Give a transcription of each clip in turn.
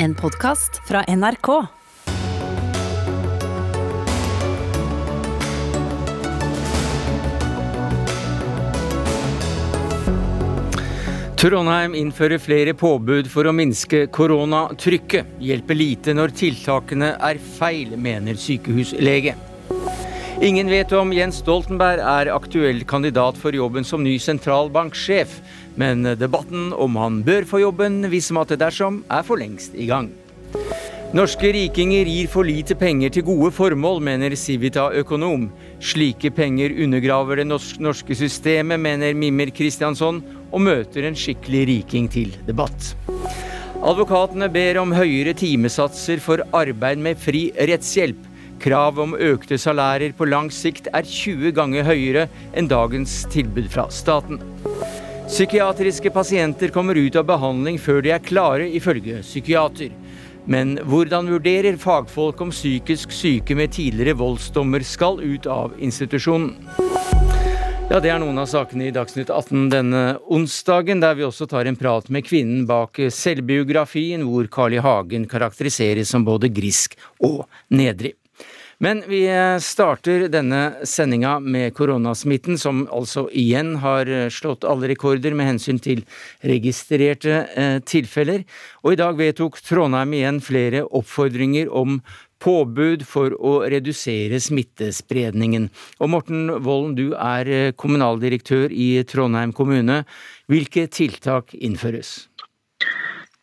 En podkast fra NRK. Trondheim innfører flere påbud for å minske koronatrykket. Hjelper lite når tiltakene er feil, mener sykehuslege. Ingen vet om Jens Stoltenberg er aktuell kandidat for jobben som ny sentralbanksjef, men debatten om han bør få jobben hvis matte dersom, er for lengst i gang. Norske rikinger gir for lite penger til gode formål, mener Civita-økonom. Slike penger undergraver det norske systemet, mener Mimmer Kristiansson, og møter en skikkelig riking til debatt. Advokatene ber om høyere timesatser for arbeid med fri rettshjelp. Krav om økte salærer på lang sikt er 20 ganger høyere enn dagens tilbud fra staten. Psykiatriske pasienter kommer ut av behandling før de er klare, ifølge psykiater. Men hvordan vurderer fagfolk om psykisk syke med tidligere voldsdommer skal ut av institusjonen? Ja, Det er noen av sakene i Dagsnytt 18 denne onsdagen, der vi også tar en prat med kvinnen bak selvbiografien, hvor Carl I. Hagen karakteriseres som både grisk og nedrig. Men vi starter denne sendinga med koronasmitten, som altså igjen har slått alle rekorder med hensyn til registrerte eh, tilfeller. Og i dag vedtok Trondheim igjen flere oppfordringer om påbud for å redusere smittespredningen. Og Morten Volden, du er eh, kommunaldirektør i Trondheim kommune. Hvilke tiltak innføres?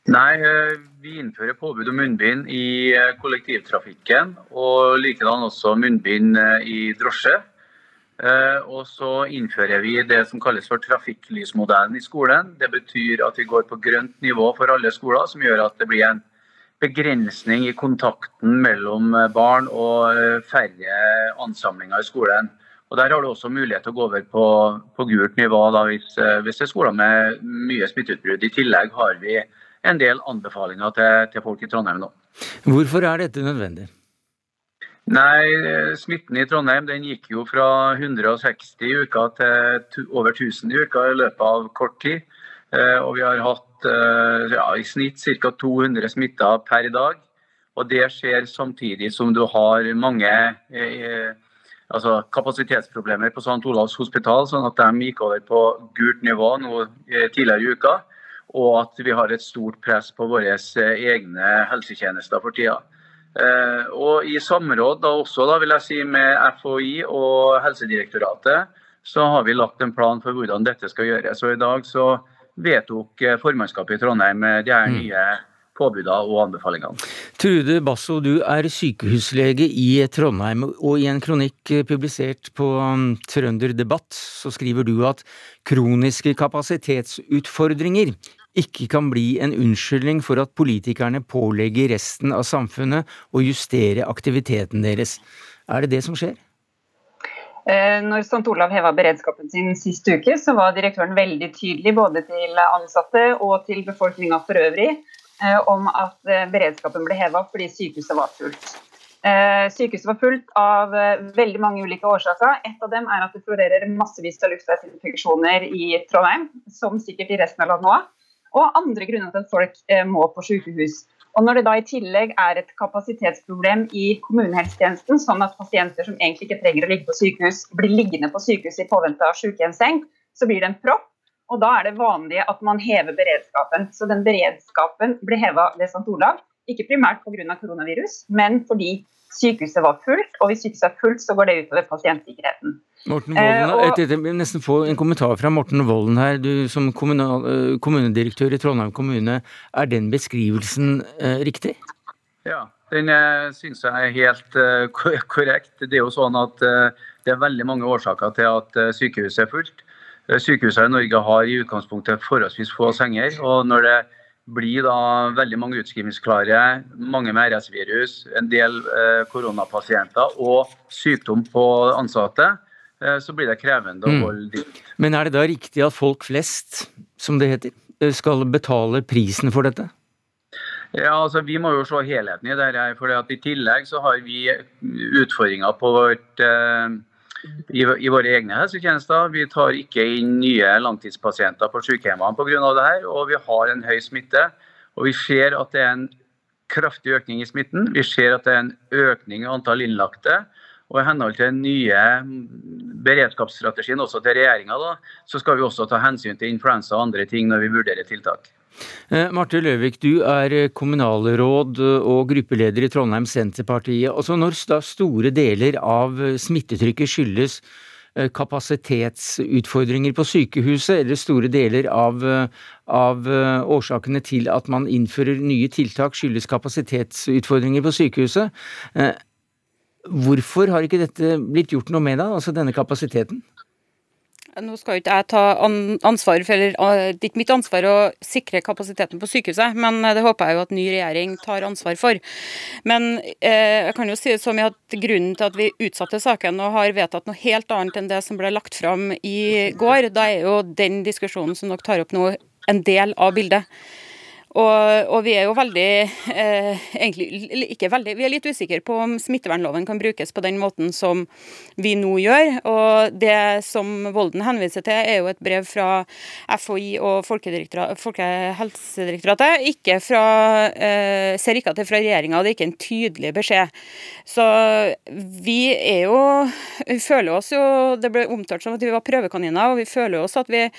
Nei, eh, vi innfører påbud om munnbind i eh, kollektivtrafikken, og likedan også munnbind eh, i drosje. Og så innfører vi det som kalles for trafikklysmodellen i skolen. Det betyr at vi går på grønt nivå for alle skoler, som gjør at det blir en begrensning i kontakten mellom barn og færre ansamlinger i skolen. Og Der har du også mulighet til å gå over på, på gult nivå da, hvis, hvis det er skoler med mye smitteutbrudd. I tillegg har vi en del anbefalinger til, til folk i Trondheim nå. Hvorfor er dette nødvendig? Nei, Smitten i Trondheim den gikk jo fra 160 i uka til over 1000 i uka i løpet av kort tid. Eh, og vi har hatt eh, ja, i snitt ca. 200 smitta per dag. Og det skjer samtidig som du har mange eh, altså kapasitetsproblemer på St. Olavs hospital, sånn at de gikk over på gult nivå nå tidligere i uka og at vi har et stort press på våre eh, egne helsetjenester for tida. Eh, og I samråd da også da vil jeg si, med FHI og Helsedirektoratet så har vi lagt en plan for hvordan dette skal gjøres. Og I dag så vedtok eh, formannskapet i Trondheim de her mm. nye påbudene og anbefalingene. Trude Basso, du er sykehuslege i Trondheim, og i en kronikk publisert på um, Trønder Debatt så skriver du at kroniske kapasitetsutfordringer ikke kan bli en unnskyldning for at politikerne pålegger resten av samfunnet å justere aktiviteten deres. Er det det som skjer? Eh, når St. Olav heva beredskapen sin sist uke, så var direktøren veldig tydelig både til ansatte og til befolkninga for øvrig eh, om at eh, beredskapen ble heva fordi sykehuset var fullt. Sykehuset var fullt av veldig mange ulike årsaker. Et av dem er at det florerer massevis av luftveisinfeksjoner i Trondheim, som sikkert i resten av landet òg og andre grunner til at folk eh, må på sykehus. Og Når det da i tillegg er et kapasitetsproblem i kommunehelsetjenesten, sånn at pasienter som egentlig ikke trenger å ligge på sykehus, blir liggende på sykehus i påvente av sykehjemsseng, så blir det en propp. Og da er det vanlig at man hever beredskapen. Så den beredskapen blir heva ved St. Olav. Ikke primært pga. koronavirus, men fordi sykehuset var fullt. Og hvis sykehuset er fullt, så går det utover pasientsikkerheten. Morten Volden, eh, og, jeg nesten få en kommentar fra Morten Volden her. Du som kommunal, eh, kommunedirektør i Trondheim kommune, er den beskrivelsen eh, riktig? Ja, den eh, syns jeg er helt uh, korrekt. Det er jo sånn at uh, det er veldig mange årsaker til at uh, sykehuset er fullt. Sykehusene i Norge har i utgangspunktet forholdsvis få senger. og når det blir da veldig mange utskrivningsklare, mange med RS-virus, en del koronapasienter og sykdom på ansatte, Eh, så blir det krevende å mm. holde dit. Men er det da riktig at folk flest, som det heter, eh, skal betale prisen for dette? Ja, altså Vi må jo se helheten i det. for I tillegg så har vi utfordringer på vårt, eh, i, i, våre egne helsetjenester. Vi tar ikke inn nye langtidspasienter på sykehjemmene pga. dette. Og vi har en høy smitte. Og vi ser at det er en kraftig økning i smitten. Vi ser at det er en økning i antall innlagte. Og I henhold til den nye beredskapsstrategien også til regjeringa, så skal vi også ta hensyn til influensa og andre ting når vi vurderer tiltak. Eh, Marte Løvik, du er kommunalråd og gruppeleder i Trondheim Senterpartiet. Altså Når store deler av smittetrykket skyldes Eh, kapasitetsutfordringer på sykehuset, eller store deler av, eh, av, eh, årsakene til at man innfører nye tiltak skyldes kapasitetsutfordringer på sykehuset. Hvorfor har ikke dette blitt gjort noe med, da, altså denne kapasiteten? Nå skal jo ikke jeg ta ansvar for, eller eh, Det er ikke mitt ansvar å sikre kapasiteten på sykehuset, men det håper jeg jo at ny regjering tar ansvar for. Men eh, jeg kan jo si det som at grunnen til at vi utsatte saken og har vedtatt noe helt annet enn det som ble lagt fram i går, da er jo den diskusjonen som dere tar opp nå, en del av bildet. Og, og, vi er jo veldig eh, egentlig ikke veldig, Vi er litt usikre på om smittevernloven kan brukes på den måten som vi nå gjør. Og Det som Volden henviser til, er jo et brev fra FHI og Folkehelsedirektoratet. Ikke fra, eh, ser ikke at det er fra regjeringa, det er ikke en tydelig beskjed. Så vi er jo Vi føler oss jo Det ble omtalt som at vi var prøvekaniner, og vi føler oss at vi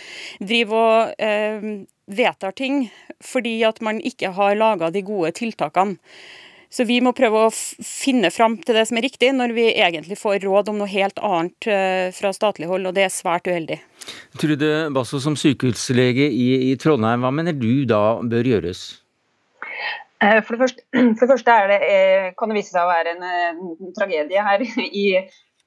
driver og eh, vedtar ting fordi at man ikke har laga de gode tiltakene. Så vi må prøve å finne fram til det som er riktig, når vi egentlig får råd om noe helt annet eh, fra statlig hold, og det er svært uheldig. Trude Basso, som sykehuslege i, i Trondheim, hva mener du da bør gjøres? Eh, for det, første, for det første det, eh, kan det vise seg å være en, en tragedie her i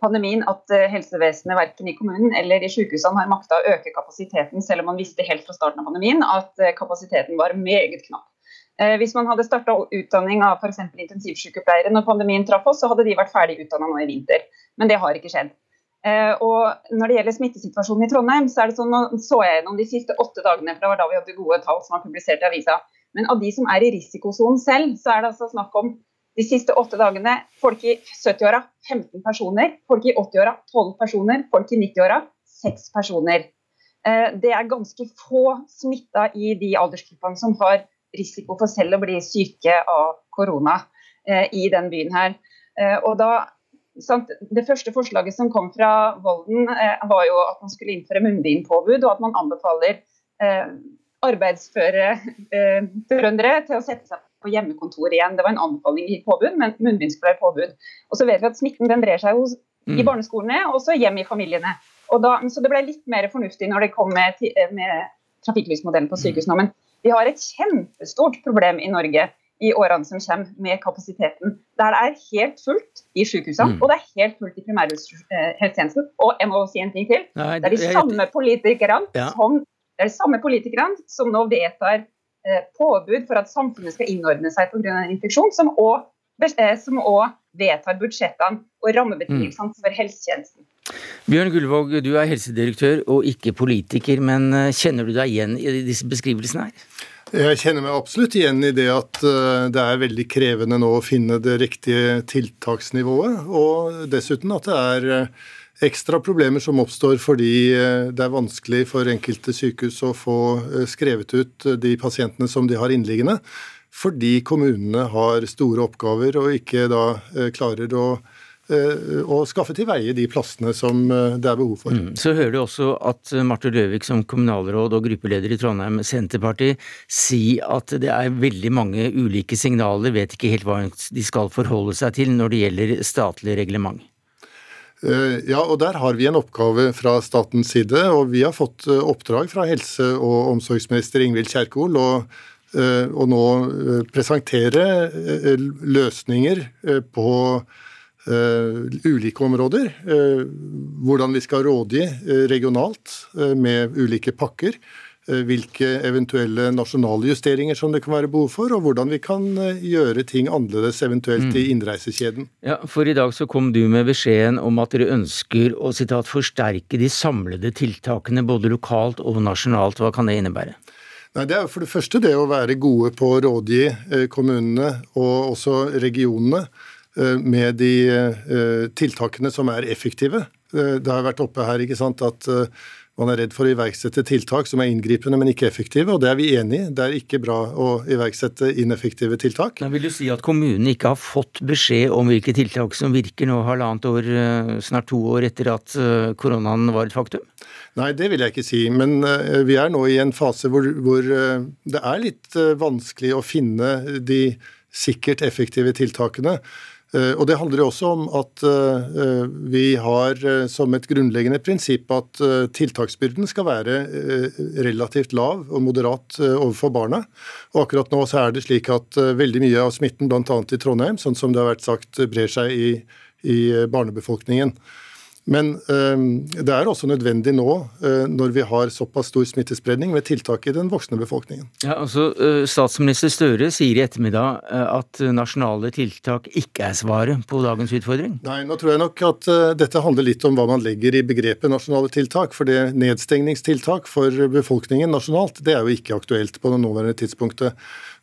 pandemien at eh, helsevesenet verken i kommunen eller i sykehusene har makta å øke kapasiteten, selv om man visste helt fra starten av pandemien at eh, kapasiteten var meget knapp. Eh, hvis man hadde starta utdanning av f.eks. intensivsykepleiere når pandemien traff oss, så hadde de vært ferdig utdanna nå i vinter. Men det har ikke skjedd. Og Når det gjelder smittesituasjonen i Trondheim, så er det sånn, nå så jeg gjennom de siste åtte dagene, for det var da vi hadde gode tall som var publisert i avisa. Men av de som er i risikosonen selv, så er det altså snakk om de siste åtte dagene folk i 70-åra 15 personer, folk i 80-åra 12 personer, folk i 90-åra 6 personer. Eh, det er ganske få smitta i de aldersgruppene som har risiko for selv å bli syke av korona eh, i den byen her. Eh, og da, det første forslaget som kom fra Volden, var jo at man skulle innføre munnbindpåbud, og at man anbefaler arbeidsføre trøndere til å sette seg på hjemmekontor igjen. Det var en anbefaling i påbud, men munnbind er påbud. Og så vet vi at smitten den brer seg hos, mm. i barneskolene og også hjem i familiene. Da, så det ble litt mer fornuftig når det kom med, med trafikklysmodellen på mm. sykehusene. Men vi har et kjempestort problem i Norge i årene som kommer med kapasiteten. Der det er helt fullt i sykehusene, mm. og det er helt fullt i primærhelsetjenesten. Og jeg må si en ting til. Nei, det, er de samme politikerne ja. som det er de samme politikerne som nå vedtar Eh, påbud for at samfunnet skal innordne seg pga. en infeksjon, som òg eh, vedtar budsjettene og rammebetingelsene for helsetjenesten. Bjørn Gullvåg, du er helsedirektør og ikke politiker, men eh, kjenner du deg igjen i disse beskrivelsene her? Jeg kjenner meg absolutt igjen i det at det er veldig krevende nå å finne det riktige tiltaksnivået, og dessuten at det er ekstra problemer som oppstår fordi eh, det er vanskelig for enkelte sykehus å få eh, skrevet ut eh, de pasientene som de har innliggende, fordi kommunene har store oppgaver og ikke da klarer å og skaffe til veie de plassene som det er behov for. Mm. Så hører du også at Marte Løvik som kommunalråd og gruppeleder i Trondheim Senterparti si at det er veldig mange ulike signaler, vet ikke helt hva de skal forholde seg til når det gjelder statlig reglement. Eh, ja, og Der har vi en oppgave fra statens side. og Vi har fått eh, oppdrag fra helse- og omsorgsminister Ingvild Kjerkol å å nå presentere løsninger på ulike områder. Hvordan vi skal rådgi regionalt med ulike pakker. Eh, hvilke eventuelle nasjonale justeringer som det kan være behov for, og hvordan vi kan eh, gjøre ting annerledes eventuelt i mm. innreisekjeden. Ja, For i dag så kom du med beskjeden om at dere ønsker å citat, forsterke de samlede tiltakene både lokalt og nasjonalt. Hva kan det innebære? Nei, Det er for det første det å være gode på å rådgi eh, kommunene og også regionene med de tiltakene som er effektive. Det har vært oppe her ikke sant, at man er redd for å iverksette tiltak som er inngripende, men ikke effektive, og det er vi enig i. Det er ikke bra å iverksette ineffektive tiltak. Da vil du si at kommunene ikke har fått beskjed om hvilke tiltak som virker nå halvannet år, eh, snart to år etter at eh, koronaen var et faktum? Nei, det vil jeg ikke si. Men uh, vi er nå i en fase hvor, hvor det er litt vanskelig å finne de sikkert effektive tiltakene. Eh, og Det handler jo også om at eh, vi har eh, som et grunnleggende prinsipp at tiltaksbyrden skal være relativt lav og moderat overfor barna. Og Akkurat nå så er det slik at veldig mye av smitten, bl.a. i Trondheim, sånn som det har vært sagt, brer seg i, i barnebefolkningen. Men øh, det er også nødvendig nå, øh, når vi har såpass stor smittespredning, med tiltak i den voksne befolkningen. Ja, altså, øh, Statsminister Støre sier i ettermiddag at nasjonale tiltak ikke er svaret på dagens utfordring? Nei, nå tror jeg nok at dette handler litt om hva man legger i begrepet nasjonale tiltak. For det nedstengningstiltak for befolkningen nasjonalt, det er jo ikke aktuelt på det nåværende tidspunktet.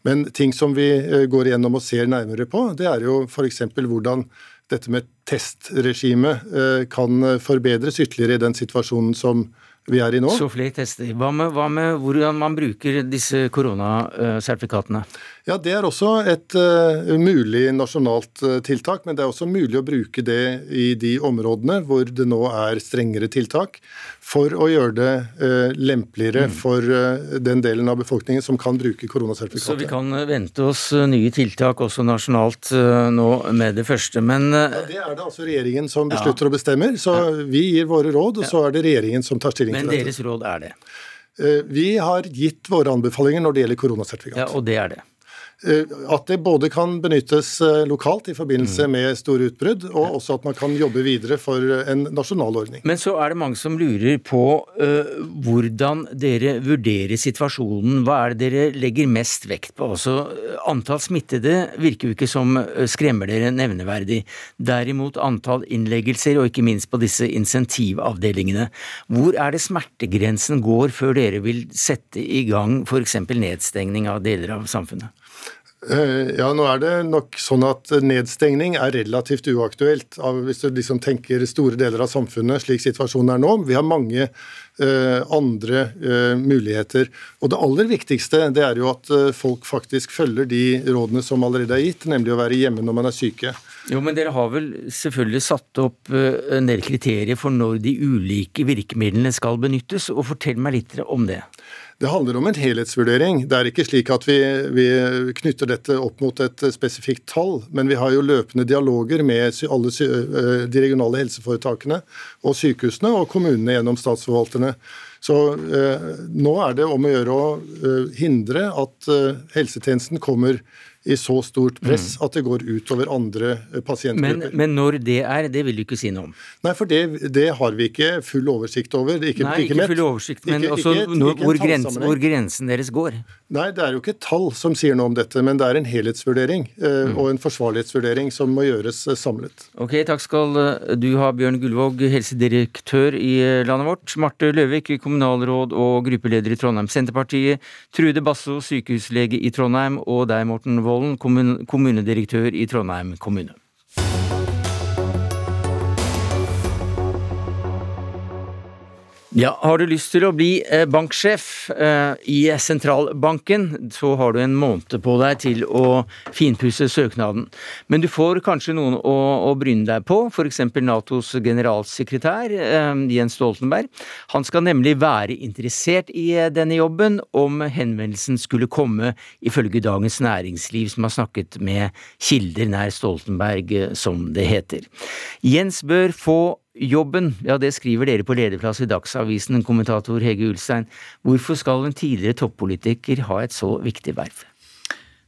Men ting som vi går igjennom og ser nærmere på, det er jo f.eks. hvordan dette med testregime eh, kan forbedres ytterligere i den situasjonen som vi er i nå. Så flere tester. Hva med, hva med hvordan man bruker disse koronasertifikatene? Ja, Det er også et uh, mulig nasjonalt uh, tiltak, men det er også mulig å bruke det i de områdene hvor det nå er strengere tiltak, for å gjøre det uh, lempeligere mm. for den delen av befolkningen som kan bruke koronasertifikatet. Så vi kan vente oss nye tiltak også nasjonalt nå med det første, men ja, Det er det altså regjeringen som beslutter ja. og bestemmer, så ja. vi gir våre råd, og så er det regjeringen som tar stilling men til dette. Men deres råd er det? Vi har gitt våre anbefalinger når det gjelder koronasertifikat. Ja, Og det er det? Eh, at det både kan benyttes eh, lokalt i forbindelse mm. med store utbrudd, og også at man kan jobbe videre for en nasjonal ordning. Men så er det mange som lurer på uh, hvordan dere vurderer situasjonen. Hva er det dere legger mest vekt på? Altså, antall smittede virker jo ikke som skremmer dere nevneverdig. Derimot antall innleggelser, og ikke minst på disse insentivavdelingene. Hvor er det smertegrensen går før dere vil sette i gang f.eks. nedstengning av deler av samfunnet? Eh, ja, nå er det nok sånn at nedstengning er relativt uaktuelt hvis du liksom tenker store deler av samfunnet slik situasjonen er nå. Vi har mange uh, andre uh, muligheter. Og det aller viktigste det er jo at folk faktisk følger de rådene som allerede er gitt, nemlig å være hjemme når man er syke. Jo, men dere har vel selvfølgelig satt opp en del kriterier for når de ulike virkemidlene skal benyttes, og fortell meg litt om det. Det handler om en helhetsvurdering. Det er ikke slik at vi, vi, knytter dette opp mot et spesifikt tall, men vi har jo løpende dialoger med alle de regionale helseforetakene og sykehusene og kommunene gjennom statsforvalterne. Så eh, nå er det om å gjøre å hindre at helsetjenesten kommer i så stort press mm. at det går utover andre eh, pasientgrupper. Men, men, når det er, det vil du ikke si noe om? Nei, for det, det har vi ikke full oversikt over. Ikke, Nei, ikke, ikke full oversikt, men ikke, også når, hvor, grensen, hvor, grensen, deres går. Nei, det er jo ikke tall som sier noe om dette, men det er en helhetsvurdering eh, mm. og en forsvarlighetsvurdering som må gjøres eh, samlet. Ok, takk skal du ha, Bjørn Gullvåg, helsedirektør i landet vårt. Marte Løvik, kommunalråd og gruppeleder i Trondheim Senterpartiet. Trude Basso, sykehuslege i Trondheim, og deg, Morten Wold Holm, kommunedirektør i Trondheim kommune. Ja, Har du lyst til å bli eh, banksjef eh, i sentralbanken, så har du en måned på deg til å finpusse søknaden. Men du får kanskje noen å, å bryne deg på, f.eks. Natos generalsekretær eh, Jens Stoltenberg. Han skal nemlig være interessert i denne jobben om henvendelsen skulle komme, ifølge Dagens Næringsliv, som har snakket med kilder nær Stoltenberg, som det heter. Jens bør få Jobben, ja det skriver dere på lederplass i Dagsavisen, kommentator Hege Ulstein. Hvorfor skal en tidligere toppolitiker ha et så viktig verv?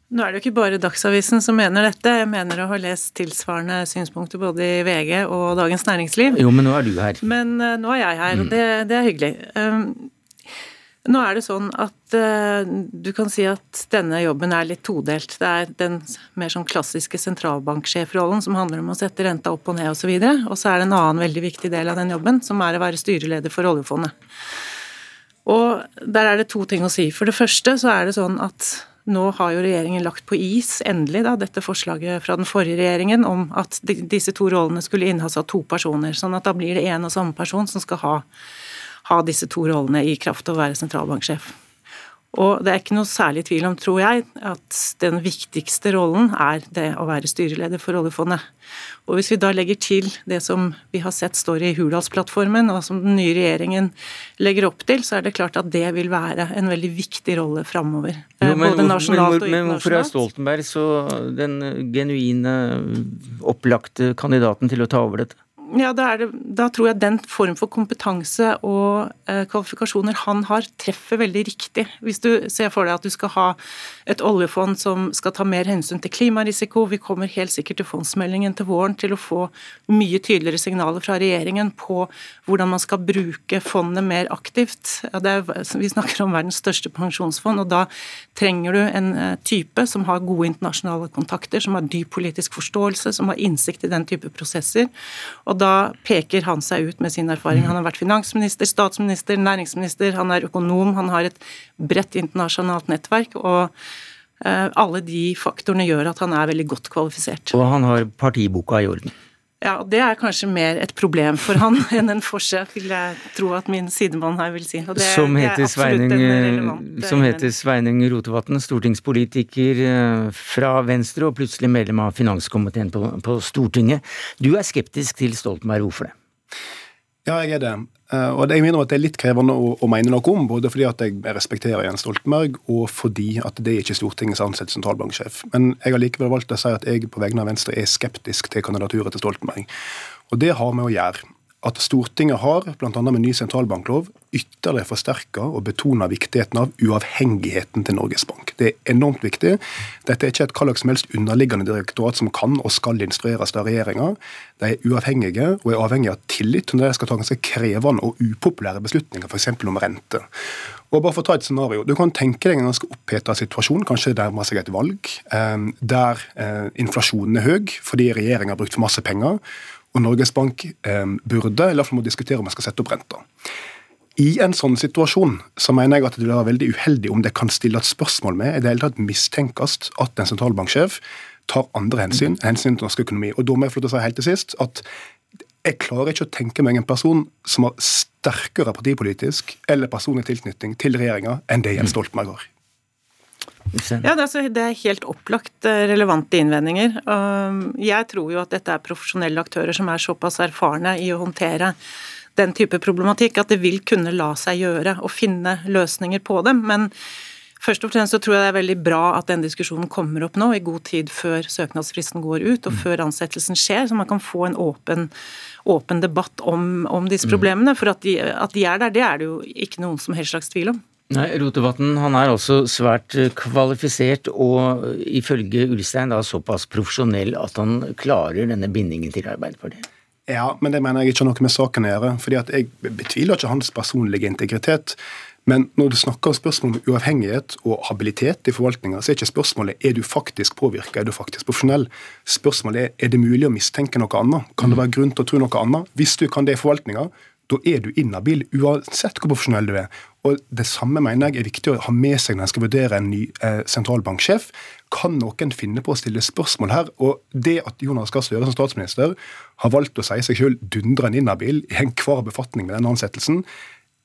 Nå er det jo ikke bare Dagsavisen som mener dette. Jeg mener å ha lest tilsvarende synspunkter både i VG og Dagens Næringsliv. Jo, men nå er du her. Men uh, nå er jeg her, og mm. det, det er hyggelig. Um, nå er det sånn at uh, du kan si at denne jobben er litt todelt. Det er den mer sånn klassiske sentralbanksjefrollen som handler om å sette renta opp og ned osv. Og, så og så er det en annen veldig viktig del av den jobben, som er å være styreleder for oljefondet. Og der er det to ting å si. For det første så er det sånn at nå har jo regjeringen lagt på is, endelig, da, dette forslaget fra den forrige regjeringen om at disse to rollene skulle innehas av to personer. Sånn at da blir det én og samme person som skal ha ha disse to rollene i kraft av å være sentralbanksjef. Og det er ikke noe særlig tvil om, tror jeg, at den viktigste rollen er det å være styreleder for oljefondet. Og hvis vi da legger til det som vi har sett står i Hurdalsplattformen, og som den nye regjeringen legger opp til, så er det klart at det vil være en veldig viktig rolle framover. Men, Både nasjonalt og internasjonalt. Men hvorfor er Stoltenberg så den genuine, opplagte kandidaten til å ta over dette? Ja, da, det, da, tror jeg den form for kompetanse og eh, kvalifikasjoner han har, treffer veldig riktig. Hvis du ser for deg at du skal ha et oljefond som skal ta mer hensyn til klimarisiko, vi kommer helt sikkert til fondsmeldingen til våren til å få mye tydeligere signaler fra regjeringen på hvordan man skal bruke fondet mer aktivt. Ja, er, vi snakker om verdens største pensjonsfond, og da trenger du en eh, type som har gode internasjonale kontakter, som har dyp politisk forståelse, som har innsikt i den type prosesser. og da peker han seg ut med sin erfaring. Han har vært finansminister, statsminister, næringsminister, han er økonom, han har et bredt internasjonalt nettverk. og eh, alle de faktorene gjør at han er veldig godt kvalifisert. Og han har partiboka i orden. Ja, Det er kanskje mer et problem for han enn en forskjell, vil jeg tro at min sidemann her vil si. Det, som, heter Sveining, eh, som heter Sveining Rotevatn, stortingspolitiker eh, fra Venstre og plutselig medlem av finanskomiteen på, på Stortinget. Du er skeptisk til Stoltenberg, hvorfor det? Ja, jeg er det. Eh, og jeg mener at det er litt krevende å, å mene noe om, både fordi at jeg respekterer Jens Stoltenberg, og fordi at det er ikke Stortingets ansatte sentralbanksjef. Men jeg har likevel valgt å si at jeg på vegne av Venstre er skeptisk til kandidaturet til Stoltenberg. Og det har med å gjøre at Stortinget har, bl.a. med ny sentralbanklov, ytterligere forsterka og betona viktigheten av uavhengigheten til Norges Bank. Det er enormt viktig. Dette er ikke et hva som helst underliggende direktorat som kan og skal instrueres av regjeringa. De er uavhengige og er avhengige av tillit når de skal ta ganske krevende og upopulære beslutninger, f.eks. om rente. Og bare for å ta et scenario, Du kan tenke deg en ganske oppheta situasjon, kanskje det nærmer seg et valg, eh, der eh, inflasjonen er høy fordi regjeringa har brukt for masse penger og Norges Bank eh, burde, eller må diskutere om man skal sette opp renta. I en sånn situasjon så mener jeg at det vil være veldig uheldig om det kan stille et spørsmål med, i det hele tatt mistenkes at en sentralbanksjef tar andre hensyn, hensyn til norsk økonomi. Og da må jeg få lov til å si helt til sist at jeg klarer ikke å tenke meg en person som har sterkere partipolitisk eller personlig tilknytning til regjeringa enn det Jens Stoltenberg har. Ja, det er, det er helt opplagt eh, relevante innvendinger. Jeg tror jo at dette er profesjonelle aktører som er såpass erfarne i å håndtere den type problematikk at det vil kunne la seg gjøre å finne løsninger på dem. Men først og fremst så tror jeg det er veldig bra at den diskusjonen kommer opp nå, i god tid før søknadsfristen går ut og mm. før ansettelsen skjer, så man kan få en åpen, åpen debatt om, om disse mm. problemene. For at de, at de er der, det er det jo ikke noen som helst slags tvil om. Nei, Rotevatn han er altså svært eh, kvalifisert og ifølge Ulstein da såpass profesjonell at han klarer denne bindingen til Arbeiderpartiet. Ja, men det mener jeg ikke har noe med saken å gjøre. fordi at Jeg betviler ikke hans personlige integritet. Men når du snakker om spørsmål om uavhengighet og habilitet i forvaltninga, så er ikke spørsmålet er du faktisk påvirka, er du faktisk profesjonell. Spørsmålet er er det mulig å mistenke noe annet. Kan det være grunn til å tro noe annet? Hvis du kan det i forvaltninga, da er du inhabil, uansett hvor profesjonell du er. Og Det samme mener jeg er viktig å ha med seg når en skal vurdere en ny eh, sentralbanksjef. Kan noen finne på å stille spørsmål her? Og det at Jonas Gahr Støre som statsminister har valgt å si seg selv dundrende inhabil i enhver befatning med den ansettelsen,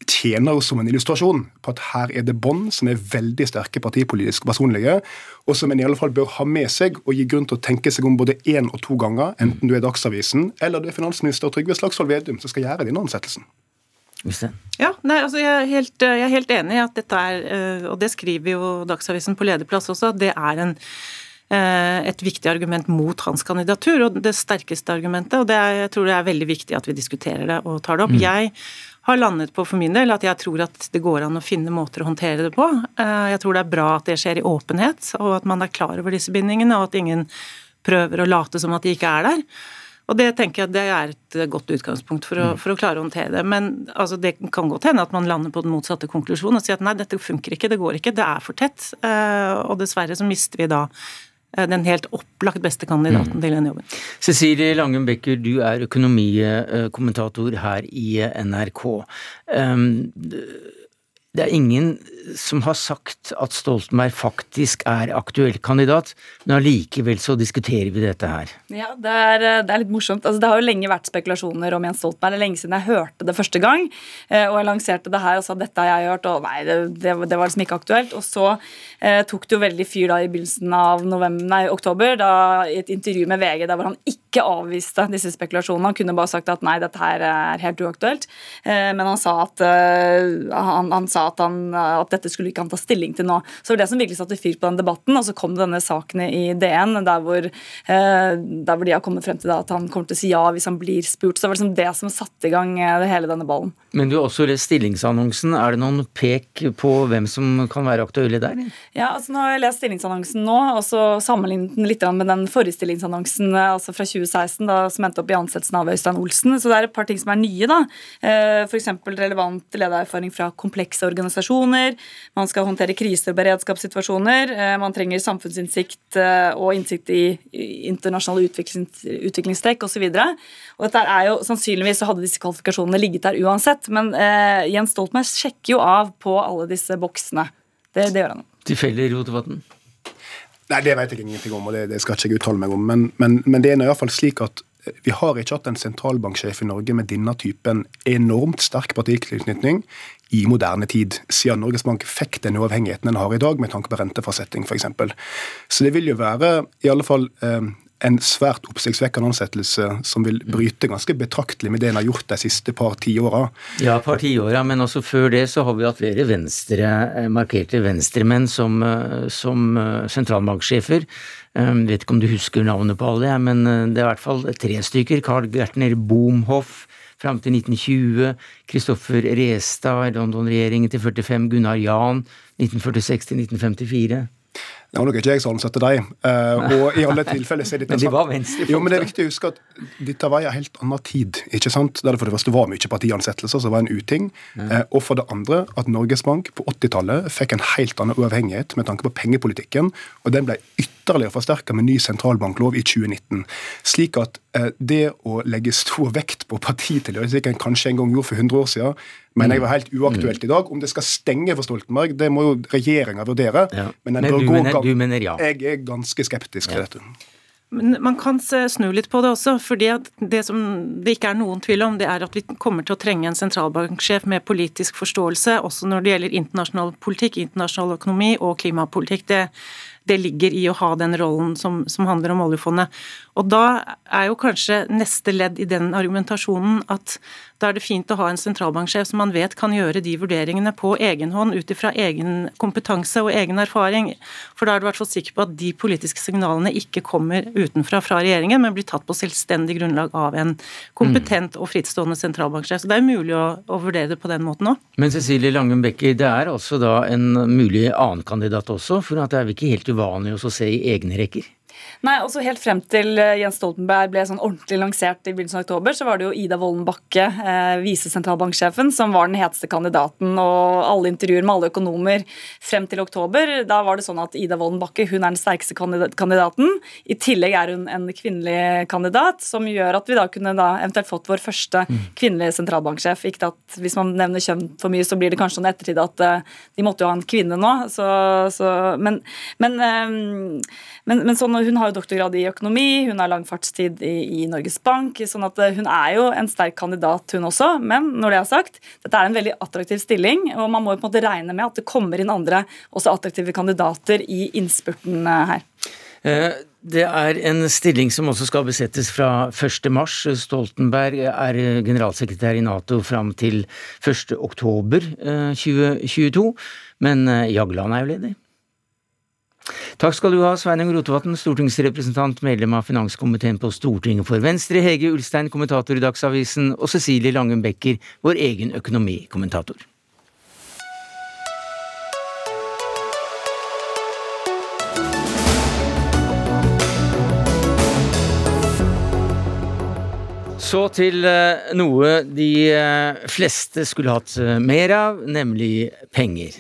tjener som en illustrasjon på at her er det bånd som er veldig sterke partipolitisk personlige, og som en i alle fall bør ha med seg og gi grunn til å tenke seg om både én og to ganger, enten du er Dagsavisen eller du er finansminister Trygve Slagsvold Vedum som skal gjøre denne ansettelsen. Ja, nei, altså jeg, er helt, jeg, er helt, enig i at dette er, eh, og det skriver jo Dagsavisen på lederplass også, at det er en eh, et viktig argument mot hans kandidatur, og det sterkeste argumentet. og det er, Jeg tror det er veldig viktig at vi diskuterer det og tar det opp. Mm. Jeg har landet på for min del at jeg tror at det går an å finne måter å håndtere det på. Eh, jeg tror det er bra at det skjer i åpenhet, og at man er klar over disse bindingene, og at ingen prøver å late som at de ikke er der. Og det tenker jeg det er et godt utgangspunkt for å, mm. for å klare å håndtere det. Men altså, det kan godt hende at man lander på den motsatte konklusjonen og sier at nei, dette funker ikke, det går ikke, det er for tett. Eh, og dessverre så mister vi da den helt opplagt beste kandidaten mm. til den jobben. Cecilie Langum Becker, du er økonomikommentator her i NRK. Det er ingen som har sagt at Stoltenberg faktisk er aktuell kandidat, men allikevel så diskuterer vi dette her. Ja, det er, det er litt morsomt. Altså, det har jo lenge vært spekulasjoner om Jens Stoltenberg. Det er lenge siden jeg hørte det første gang, eh, og jeg lanserte det her og sa dette har jeg hørt, og nei, det, det, det var liksom ikke aktuelt. Og så eh, tok det jo veldig fyr da i begynnelsen av november, nei, oktober, da i et intervju med VG der hvor han ikke avviste disse spekulasjonene. Han kunne bare sagt at nei, dette her er helt uaktuelt, eh, men han sa at, eh, han, han, sa at, han, at dette skulle ikke han ta stilling til nå. Så det var det som virkelig satte fyr på den debatten. Og så kom denne saken i DN, der hvor, eh, der hvor de har kommet frem til at han kommer til å si ja hvis han blir spurt. Så det var liksom det som satte i gang eh, hele denne ballen. Men du har også lest stillingsannonsen. Er det noen pek på hvem som kan være aktuelle der? Ja, altså nå har jeg lest stillingsannonsen nå, og så sammenlignet den litt med den forrige stillingsannonsen eh, altså fra 2016, da, som endte opp i ansettelsen av Øystein Olsen. Så det er et par ting som er nye. da. F.eks. relevant ledererfaring fra komplekse organisasjoner. Man skal håndtere kriser og beredskapssituasjoner. Eh, man trenger samfunnsinnsikt eh, og innsikt i internasjonale utviklingstrekk osv. Dette er jo, Sannsynligvis så hadde disse kvalifikasjonene ligget der uansett, men eh, Jens Stoltenberg sjekker jo av på alle disse boksene. Det, det gjør han. Tilfeldig, Rotevatn? Nei, det vet jeg ingenting om, og det, det skal ikke jeg uttale meg om. Men, men, men det er i hvert fall slik at vi har ikke hatt en sentralbanksjef i Norge med denne typen enormt sterk partitilknytning i moderne tid, siden Norges Bank fikk den uavhengigheten den har i dag, med tanke på rentefastsetting f.eks. Så det vil jo være i alle fall eh, en svært oppsiktsvekkende ansettelse som vil bryte ganske betraktelig med det en har gjort de siste par tiåra. Ja, par tiåra, men også før det så har vi hatt flere venstre, eh, markerte venstremenn som, eh, som sentralbanksjefer. Jeg vet ikke om du husker navnet på alle, men det er i hvert fall tre stykker. Carl Gertner Boomhoff, fram til 1920. Kristoffer Restad, London-regjeringen til 45. Gunnar Jan, 1946 til 1954. Det var nok ikke jeg som ansatte dem. Uh, og i alle tilfeller så er dette Men de var venstrefolk, Jo, men det er viktig å huske at dette var en helt annen tid. ikke sant? Der det for det første var mye partiansettelser, som var en uting. Mm. Uh, og for det andre at Norges Bank på 80-tallet fikk en helt annen uavhengighet med tanke på pengepolitikken, og den ble ytterligere forsterka med ny sentralbanklov i 2019. Slik at uh, det å legge stor vekt på partitilhørighet, slik en kanskje en gang gjorde for 100 år siden, mener jeg var helt uaktuelt i dag. Om det skal stenge for Stoltenberg, det må jo regjeringa vurdere. Ja. Men, men du, mener, du, mener, ja? Jeg er ganske skeptisk til dette. Men man kan snu litt på det også. fordi Det som det ikke er noen tvil om, det er at vi kommer til å trenge en sentralbanksjef med politisk forståelse, også når det gjelder internasjonal politikk, internasjonal økonomi og klimapolitikk. Det, det ligger i å ha den rollen som, som handler om oljefondet. Og da er jo kanskje neste ledd i den argumentasjonen at da er det fint å ha en sentralbanksjef som man vet kan gjøre de vurderingene på egen hånd ut ifra egen kompetanse og egen erfaring. For da er du i hvert fall sikker på at de politiske signalene ikke kommer utenfra fra regjeringen, men blir tatt på selvstendig grunnlag av en kompetent og frittstående sentralbanksjef. Så det er mulig å, å vurdere det på den måten òg. Men Cecilie Langum Becker, det er altså da en mulig annen kandidat også, for det er vel ikke helt uvanlig å se i egne rekker? Nei, også Helt frem til eh, Jens Stoltenberg ble sånn ordentlig lansert i begynnelsen av oktober, så var det jo Ida Wolden Bakke, eh, visesentralbanksjefen, som var den heteste kandidaten. Og alle intervjuer med alle økonomer frem til oktober, da var det sånn at Ida Wolden Bakke hun er den sterkeste kandidaten. I tillegg er hun en kvinnelig kandidat, som gjør at vi da kunne da eventuelt fått vår første mm. kvinnelige sentralbanksjef. Ikke at Hvis man nevner kjønn for mye, så blir det kanskje sånn ettertid at uh, de måtte jo ha en kvinne nå. Så, så, men, men, um, men, men sånn, hun har jo doktorgrad i økonomi, hun har lang fartstid i, i, Norges Bank. sånn at eh, Hun er jo en sterk kandidat, hun også. Men når det er sagt, dette er en veldig attraktiv stilling, og man må på en måte regne med at det kommer inn andre også attraktive kandidater i innspurten eh, her. Eh, det er en stilling som også skal besettes fra 1. mars. Stoltenberg er generalsekretær i Nato fram til 1. oktober 2022, men Jagland er jo ledig. Takk skal du ha, Sveinung Rotevatn, stortingsrepresentant, medlem av finanskomiteen på Stortinget for Venstre, Hege Ulstein, kommentator i Dagsavisen, og Cecilie Langen Becker, vår egen økonomikommentator. Så til eh, noe de eh, fleste skulle hatt eh, mer av, nemlig penger.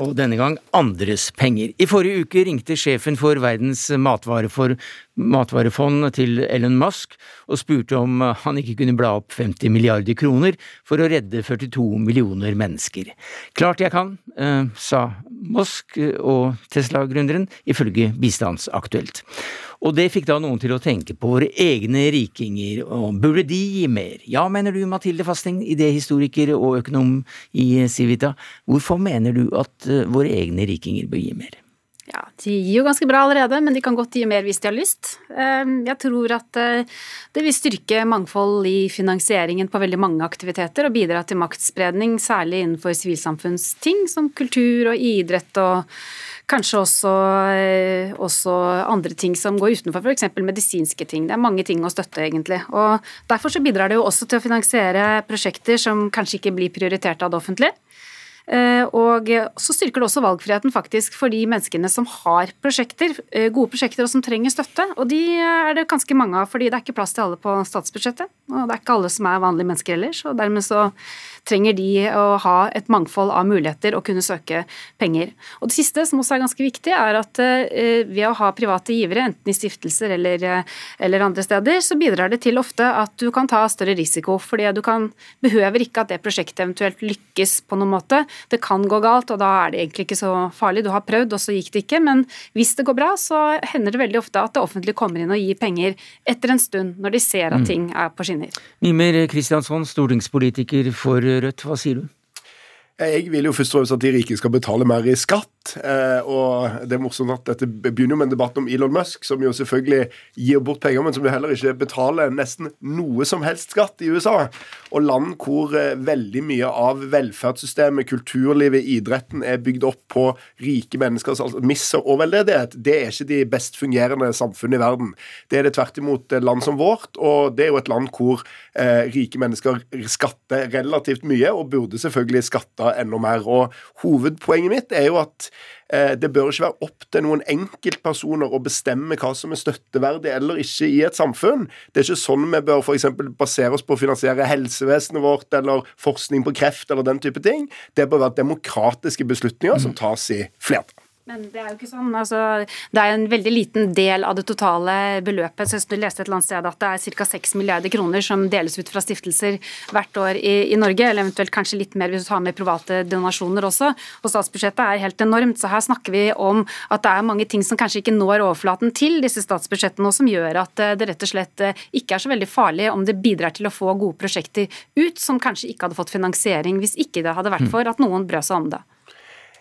Og denne gang andres penger. I forrige uke ringte sjefen for Verdens matvarefor matvarefond til Elon Musk og spurte om han ikke kunne bla opp 50 milliarder kroner for å redde 42 millioner mennesker. Klart jeg kan, eh, sa Musk og Tesla-gründeren, ifølge Bistandsaktuelt. Og det fikk da noen til å tenke på våre egne rikinger, og burde de gi mer? Ja, mener du Mathilde Fasting, idéhistoriker og økonom i Civita. Hvorfor mener du at eh, våre egne rikinger bør gi mer? Ja, De gir jo ganske bra allerede, men de kan godt gi mer hvis de har lyst. Ehm, jeg tror at eh, det vil styrke mangfold i finansieringen på veldig mange aktiviteter og bidra til maktspredning, særlig innenfor sivilsamfunnsting som kultur og idrett og kanskje også, eh, også andre ting som går utenfor f.eks. medisinske ting. Det er mange ting å støtte, egentlig. Og Derfor så bidrar det jo også til å finansiere prosjekter som kanskje ikke blir prioritert av det offentlige. Eh, og så styrker det også valgfriheten faktisk for de menneskene som har prosjekter, eh, gode prosjekter og som trenger støtte. Og de er det ganske mange av, fordi det er ikke plass til alle på statsbudsjettet. Og det er ikke alle som er vanlige mennesker ellers. og dermed så trenger de å ha et mangfold av muligheter og kunne søke penger. Og Det siste, som også er ganske viktig, er at eh, ved å ha private givere, enten i stiftelser eller, eh, eller andre steder, så bidrar det til ofte at du kan ta større risiko. fordi du kan, behøver ikke at det prosjektet eventuelt lykkes på noen måte. Det kan gå galt, og da er det egentlig ikke så farlig. Du har prøvd, og så gikk det ikke. Men hvis det går bra, så hender det veldig ofte at det offentlige kommer inn og gir penger etter en stund, når de ser at mm. ting er på skinner. Mimer Kristiansson, stortingspolitiker for Rødt, hva sier du? Jeg vil jo først og fremst at de rike skal betale mer i skatt. Eh, og det er morsomt at dette begynner med en debatt om Elon Musk, som jo selvfølgelig gir bort penger, men som jo heller ikke betaler nesten noe som helst skatt i USA. Og land hvor eh, veldig mye av velferdssystemet, kulturlivet, idretten er bygd opp på rike menneskers altså misser og veldedighet, det er ikke de best fungerende samfunnene i verden. Det er det tvert imot land som vårt, og det er jo et land hvor eh, rike mennesker skatter relativt mye, og burde selvfølgelig skatta enda mer. Og Hovedpoenget mitt er jo at det bør ikke være opp til noen enkeltpersoner å bestemme hva som er støtteverdig eller ikke i et samfunn. Det er ikke sånn vi bør f.eks. basere oss på å finansiere helsevesenet vårt eller forskning på kreft eller den type ting. Det bør være demokratiske beslutninger som tas i flertall. Men det er jo ikke sånn. Altså, det er en veldig liten del av det totale beløpet. Så jeg leste et eller annet sted at det er ca. 6 milliarder kroner som deles ut fra stiftelser hvert år i, i, Norge, eller eventuelt kanskje litt mer hvis du tar med private donasjoner også. Og statsbudsjettet er helt enormt. Så her snakker vi om at det er mange ting som kanskje ikke når overflaten til disse statsbudsjettene, og som gjør at eh, det rett og slett eh, ikke er så veldig farlig om det bidrar til å få gode prosjekter ut som kanskje ikke hadde fått finansiering hvis ikke det hadde vært mm. for at noen brød seg om det.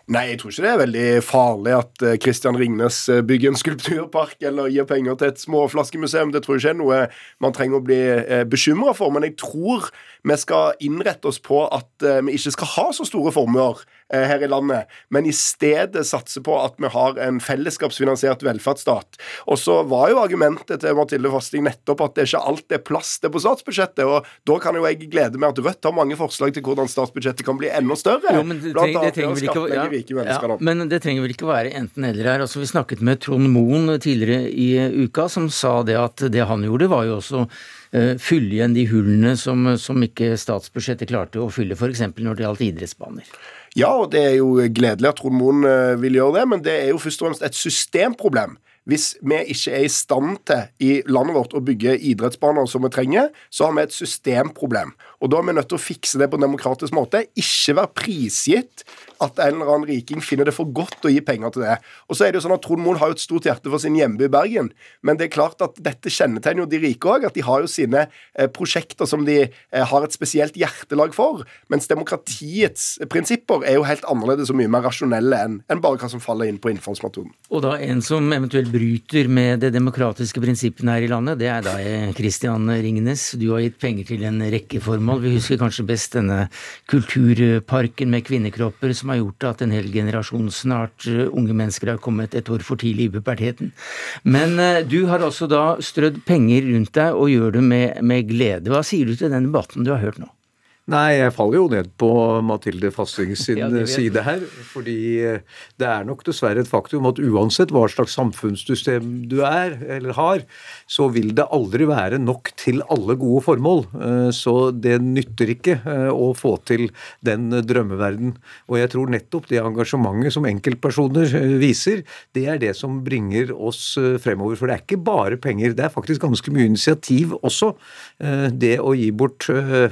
Nei, jeg tror ikke det er veldig farlig at Kristian eh, Ringnes eh, bygger en skulpturpark eller gir penger til et småflaskemuseum. Det tror jeg ikke er noe man trenger å bli eh, bekymra for. Men jeg tror vi skal innrette oss på at vi ikke skal ha så store formuer her i landet, men i stedet satse på at vi har en fellesskapsfinansiert velferdsstat. Og så var jo argumentet til Mathilde Fasting nettopp at det er ikke alt det er plass til på statsbudsjettet. og Da kan jo jeg glede meg at Rødt har mange forslag til hvordan statsbudsjettet kan bli enda større. Jo, men det, treng, det trenger ikke, ja, ja, men det trenger vel ikke være enten-eller her. Altså, vi snakket med Trond Moen tidligere i uka, som sa det at det han gjorde, var jo også uh, fylle igjen de hullene som, som ikke statsbudsjettet klarte å fylle, f.eks. når det gjaldt idrettsbaner. Ja, og det er jo gledelig at Trond Moen eh, vil gjøre det, men det er jo først og fremst et systemproblem. Hvis vi ikke er i stand til i landet vårt å bygge idrettsbaner som vi trenger, så har vi et systemproblem. Og da er vi nødt til å fikse det på en demokratisk måte. Ikke være prisgitt at en eller annen riking finner det for godt å gi penger til det. Og så er det jo sånn at Trond Moen har jo et stort hjerte for sin hjemby Bergen, men det er klart at dette kjennetegner jo de rike òg, at de har jo sine eh, prosjekter som de eh, har et spesielt hjertelag for, mens demokratiets prinsipper er jo helt annerledes og mye mer rasjonelle enn en bare hva som faller inn på innfallsmetoden. Og da en som eventuelt bryter med det demokratiske prinsippene her i landet, det er da Kristian eh, Ringnes. Du har gitt penger til en rekke formål. Vi husker kanskje best denne kulturparken med kvinnekropper som har gjort at en hel generasjon snart uh, unge mennesker har kommet et år for tidlig i puberteten. Men uh, du har også da strødd penger rundt deg og gjør det med, med glede. Hva sier du til den debatten du har hørt nå? Nei, jeg faller jo ned på Mathilde Fasting sin ja, side her. Fordi eh, det er nok dessverre et faktum at uansett hva slags samfunnssystem du er eller har, så vil det aldri være nok til alle gode formål. Eh, så det nytter ikke eh, å få til den drømmeverden. Og jeg tror nettopp det engasjementet som enkeltpersoner viser, det er det som bringer oss fremover. For det er ikke bare penger, det er faktisk ganske mye initiativ også. Det å gi bort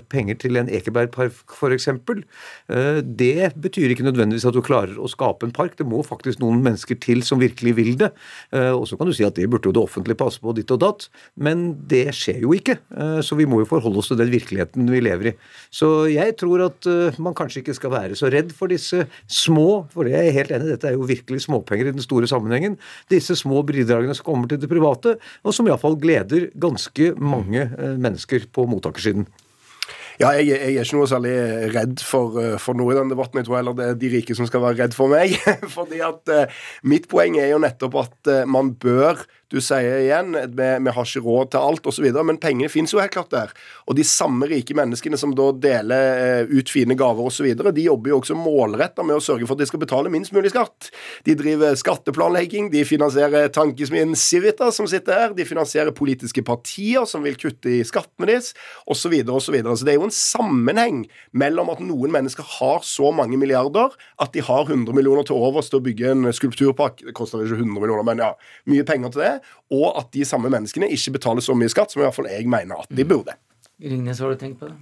penger til en Ekebergpark f.eks. Eh, det betyr ikke nødvendigvis at du klarer å skape en park. Det må faktisk noen mennesker til som virkelig vil det. Eh, og så kan du si at det burde jo det offentlige passe på, ditt og datt. Men det skjer jo ikke. Eh, så vi må jo forholde oss til den virkeligheten vi lever i. Så jeg tror at man kanskje ikke skal være så redd for disse små, for det er jeg helt enig dette er jo virkelig småpenger i den store sammenhengen, disse små bidragene som kommer til det private, og som iallfall gleder ganske mange mennesker på mottakersiden. Ja, jeg, jeg, er ikke noe særlig redd for, eh, for, noe i den debatten. Jeg tror heller det er de rike som skal være redd for meg. Fordi at uh, Mitt poeng er jo nettopp at uh, man bør du sier igjen vi, vi har ikke råd til alt osv., men pengene finnes jo helt klart der. Og de samme rike menneskene som da deler eh, ut fine gaver osv., de jobber jo også målretta med å sørge for at de skal betale minst mulig skatt. De driver skatteplanlegging, de finansierer tankesmien Civita, som sitter her, de finansierer politiske partier som vil kutte i skattene deres, osv. osv. Så, så det er jo en sammenheng mellom at noen mennesker har så mange milliarder at de har 100 millioner til overs til å bygge en skulpturpark. Det koster ikke 100 millioner, men ja, mye penger til det og at de samme menneskene ikke betaler så mye skatt som i hvert fall jeg mener at de mm. burde. Ringnes, hva har du tenkt på det?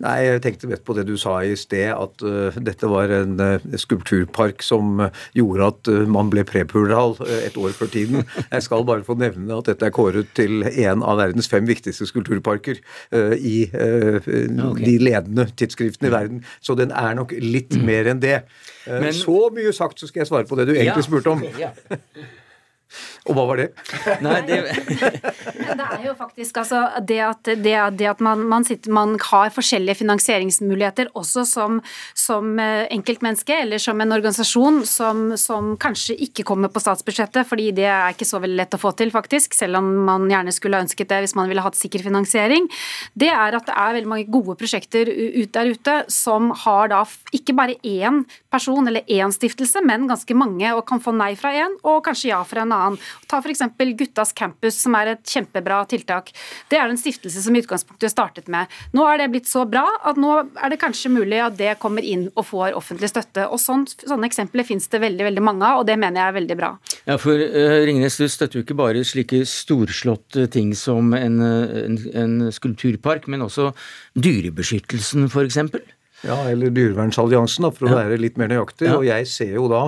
Nei, Jeg tenkte mest på det du sa i sted, at uh, dette var en uh, skulpturpark som uh, gjorde at man ble prepural et år før tiden. Jeg skal bare få nevne at dette er kåret til en av verdens fem viktigste skulpturparker i okay. de ledende tidsskriftene i verden. Så den er nok litt mm. mer enn det. Men, så mye sagt, så skal jeg svare på det du egentlig ja. spurte om. Ja. Og hva var det? Nei, det... det er jo faktisk altså det at, det, det at man, man, sitter, man, har forskjellige finansieringsmuligheter også som, som eh, enkeltmenneske eller som en organisasjon som, som, kanskje ikke kommer på statsbudsjettet, fordi det er ikke så veldig lett å få til, faktisk, selv om man gjerne skulle ønsket det hvis man ville hatt sikker finansiering, det er at det er veldig mange gode prosjekter ut der ute som har da ikke bare én person eller én stiftelse, men ganske mange, og kan få nei fra én og kanskje ja fra en annen. Ta f.eks. Guttas campus, som er et kjempebra tiltak. Det er en stiftelse som i utgangspunktet startet med. Nå er det blitt så bra at nå er det kanskje mulig at det kommer inn og får offentlig støtte. Og sånn, Sånne eksempler finnes det veldig veldig mange av, og det mener jeg er veldig bra. Ja, for uh, Ringnes, du støtter jo ikke bare slike storslåtte ting som en, en, en skulpturpark, men også dyrebeskyttelsen f.eks.? Ja, eller Dyrevernsalliansen, for å være litt mer nøyaktig. Ja. Og jeg ser jo da,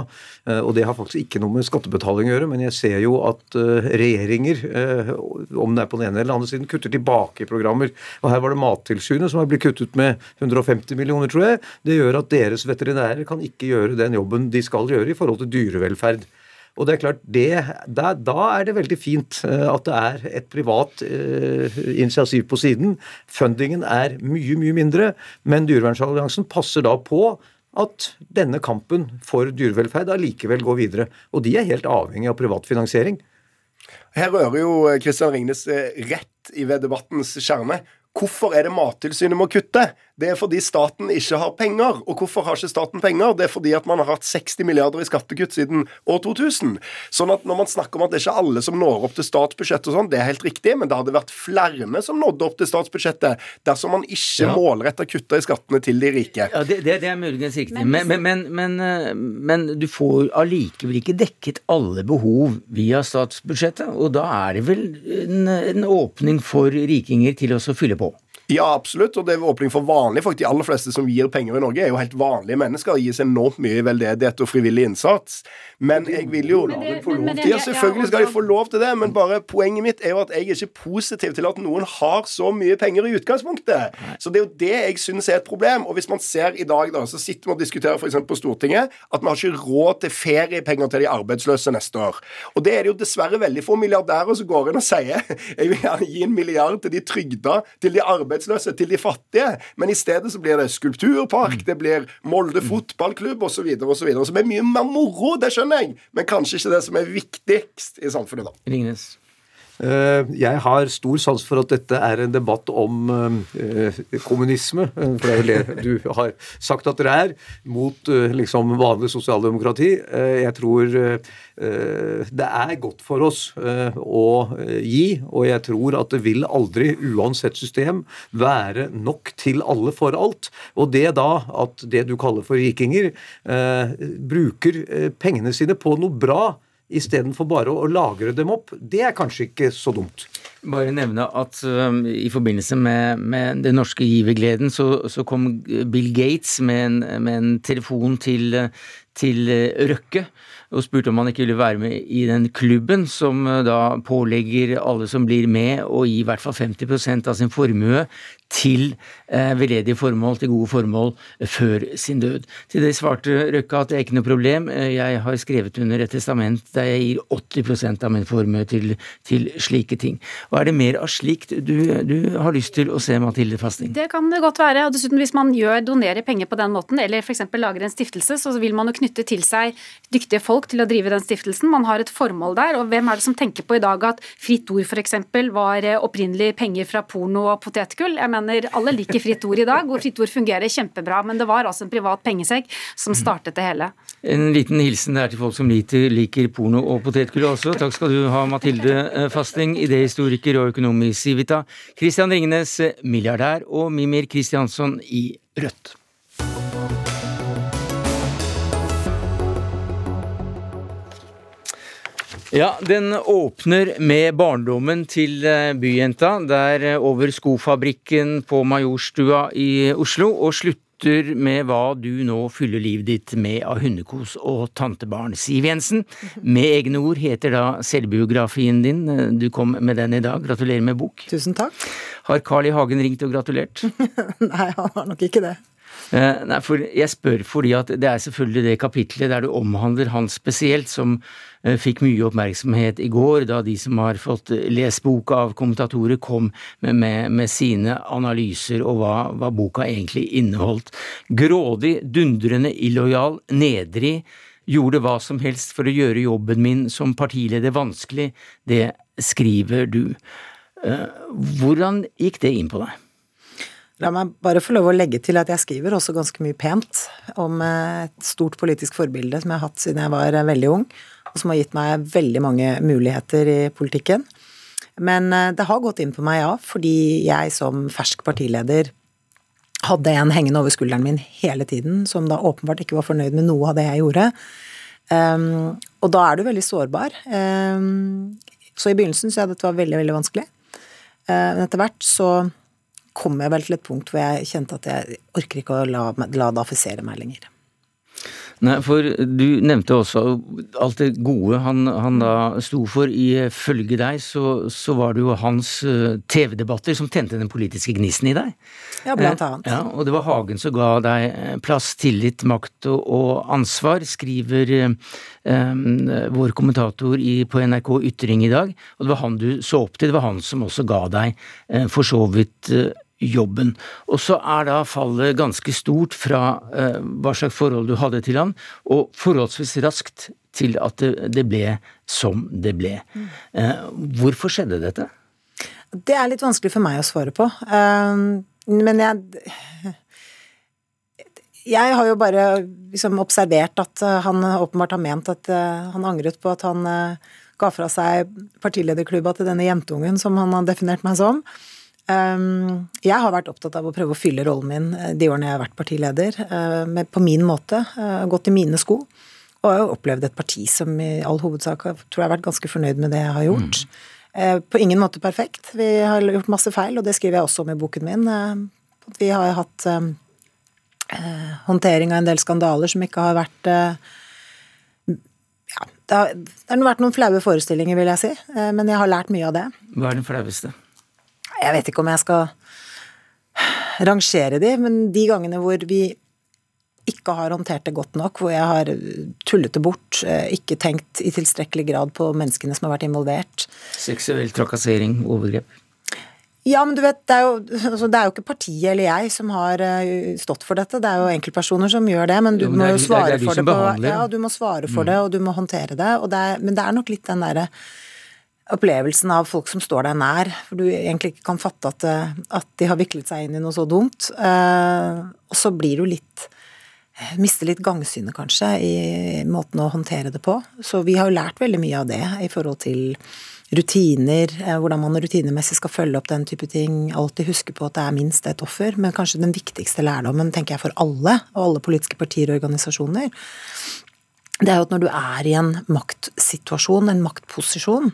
eh, og det har faktisk ikke noe med skattebetaling å gjøre, men jeg ser jo at eh, regjeringer, eh, om det er på den ene eller andre siden, kutter tilbake i programmer. Og her var det Mattilsynet som har blitt kuttet med 150 millioner, tror jeg. Det gjør at deres veterinærer kan ikke gjøre den jobben de skal gjøre i forhold til dyrevelferd. Og det er klart, det, da, da, er det veldig fint eh, at det er et privat eh, initiativ på siden. Fundingen er mye, mye mindre, men Dyrevernalliansen passer da på at denne kampen for dyrevelferd allikevel går videre. Og de er helt avhengig av privat finansiering. Her rører jo Kristian Ringnes eh, rett i ved debattens kjerne. Hvorfor er det Mattilsynet må kutte? Det er fordi staten ikke har penger. Og hvorfor har ikke staten penger? Det er fordi at man har hatt 60 milliarder i skattekutt siden år 2000. Sånn at når man snakker om at det er ikke alle som når opp til statsbudsjettet og sånn, det er helt riktig, men det hadde vært flere som nådde opp til statsbudsjettet dersom man ikke ja. målretta kutta i skattene til de rike. Ja, Det, det, det er muligens riktig, men, men, men, men, du får allikevel ikke dekket alle behov via statsbudsjettet, og da er det vel en, en åpning for rikinger til å fylle på? Ja, absolutt. Og det er åpning for vanlige folk. De aller fleste som gir penger i Norge, er jo helt vanlige mennesker og gis enormt mye i veldedighet og frivillig innsats. Men jeg vil jo det, men, Ja, selvfølgelig skal de få lov til det, men bare poenget mitt er jo at jeg er ikke positiv til at noen har så mye penger i utgangspunktet. Så det er jo det jeg syns er et problem. Og hvis man ser i dag, da, så sitter vi og diskuterer f.eks. på Stortinget at vi har ikke råd til feriepenger til de arbeidsløse neste år. Og det er det jo dessverre veldig få milliardærer som går inn og sier. Jeg vil gjerne gi en milliard til de trygda, til de arbeidsløse arbeidsløse til de fattige. Men i stedet så blir det skulpturpark, mm. det blir Molde fotballklubb osv. osv. Som er mye mer moro, det skjønner jeg, men kanskje ikke det som er viktigst i samfunnet, da. Ringnes. Jeg har stor sans for at dette er en debatt om kommunisme, for det er vel det du har sagt at dere er, mot liksom vanlig sosialdemokrati. Jeg tror det er godt for oss å gi, og jeg tror at det vil aldri, uansett system, være nok til alle for alt. Og det da at det du kaller for rikinger, bruker pengene sine på noe bra istedenfor bare å lagre dem opp, det er kanskje ikke så dumt. Bare nevne at um, i forbindelse med, med den norske givergleden, så, så, kom Bill Gates med en, med en telefon til, til Røkke og spurte om han ikke ville være med i den klubben som uh, da pålegger alle som blir med å gi i hvert fall 50% av sin formue til eh, veldedige formål, til gode formål, før sin død. Til det svarte Røkke at det er ikke noe problem, eh, jeg har skrevet under et testament der jeg gir 80% av min formue til, til, slike ting. Hva Er det mer av slikt du, du, har lyst til å se, Mathilde Fasting? Det kan det godt være. og dessuten Hvis man gjør, donerer penger på den måten, eller f.eks. lager en stiftelse, så vil man jo knytte til seg dyktige folk til å drive den stiftelsen. Man har et formål der. og Hvem er det som tenker på i dag at Fritt Ord f.eks. var eh, opprinnelig penger fra porno og potetgull? Jeg mener alle liker Fritt Ord i dag, og Fritt Ord fungerer kjempebra. Men det var altså en privat pengesekk som startet det hele. En liten hilsen der til folk som liker porno og potetgull også. Takk skal du ha, Mathilde eh, Fasting, idéhistoriker og økonom i Civita. Christian Ringnes, milliardær, og Mimir Kristiansson i Rødt. Ja, den åpner med barndommen til eh, byjenta, der eh, over skofabrikken på Majorstua i Oslo, og slutter med hva du nå fyller livet ditt med av hundekos og tantebarn. Siv Jensen, med egne ord, heter da selvbiografien din. Du kom med den i dag. Gratulerer med bok. Tusen takk. Har Carl I. Hagen ringt og gratulert? Nei, han har nok ikke det. Eh, nei, for Jeg spør fordi at det er selvfølgelig det kapitlet der du omhandler han spesielt, som Eh, fikk mye oppmerksomhet i går, da de som har fått lest boka av kommentatorer, kom med, med, med sine analyser og hva, hva, boka egentlig inneholdt. Grådig, dundrende illojal, nedrig, gjorde hva som helst for å gjøre jobben min som partileder vanskelig, det skriver du. Eh, hvordan gikk det inn på deg? La meg bare få lov å legge til at jeg skriver også ganske mye pent om et stort politisk forbilde som jeg har hatt siden jeg var veldig ung og som har gitt meg veldig mange muligheter i politikken. Men eh, det har gått inn på meg, ja, fordi jeg som fersk partileder hadde en hengende over skulderen min hele tiden, som da åpenbart ikke var fornøyd med noe av det jeg gjorde. Um, og da er du veldig sårbar. Um, så i begynnelsen så jeg dette var veldig, veldig vanskelig. Uh, men etter hvert så kom jeg vel til et punkt hvor jeg kjente at jeg orker ikke å la, la det affisere meg lenger. Nei, for du nevnte også alt det gode han, han da sto for. Ifølge deg så, så, var det jo hans uh, TV-debatter som tente den politiske gnisten i deg. Ja, blant annet. Uh, ja, og det var Hagen som ga deg eh, plass, tillit, makt og, og ansvar, skriver uh, vår kommentator i, på NRK Ytring i dag. Og det var han du så opp til. Det var han som også ga deg for så vidt jobben. Og så er da fallet ganske stort fra eh, hva slags forhold du hadde til han, og forholdsvis raskt til at det, det ble som det ble. Eh, hvorfor skjedde dette? Det er litt vanskelig for meg å svare på. Uh, men jeg Jeg har jo bare liksom observert at uh, han åpenbart har ment at uh, han angret på at han ga fra seg partilederklubba til denne jentungen som han har definert meg som. Ehm, jeg har vært opptatt av å prøve å fylle rollen min eh, de årene jeg har vært partileder, eh, på min måte. Eh, gått i mine sko. Og jeg har opplevd et parti som i all hovedsak tror jeg har vært ganske fornøyd med det jeg har gjort. Mm. På ingen måte perfekt. Vi har gjort masse feil, og det skriver jeg også om i boken min. Vi har hatt håndtering av en del skandaler som ikke har vært ja, det har, det har vært noen flaue forestillinger, vil jeg si, men jeg har lært mye av det. Hva er den flaueste? Jeg vet ikke om jeg skal rangere de, men de gangene hvor vi ikke har håndtert det godt nok, hvor jeg har tullet det bort, eh, ikke tenkt i tilstrekkelig grad på menneskene som har vært involvert. Seksuell trakassering, overgrep? Ja, men du vet, det er, jo, altså, det er jo ikke partiet eller jeg som har eh, stått for dette, det er jo enkeltpersoner som gjør det, men du jo, men må jo svare det, det for det på Ja, du må svare for mm. det, og du må håndtere det, det er, men det er nok litt den derre opplevelsen av folk som står deg nær, for du egentlig ikke kan fatte at, eh, at de har viklet seg inn i noe så dumt. Eh, og så blir du litt Mister litt gangsynet, kanskje, i måten å håndtere det på. Så vi har jo lært veldig mye av det i forhold til rutiner, eh, hvordan man rutinemessig skal følge opp den type ting. Alltid huske på at det er minst ett offer. Men kanskje den viktigste lærdommen, tenker jeg, for alle, og alle politiske partier og organisasjoner, det er jo at når du er i en maktsituasjon, en maktposisjon,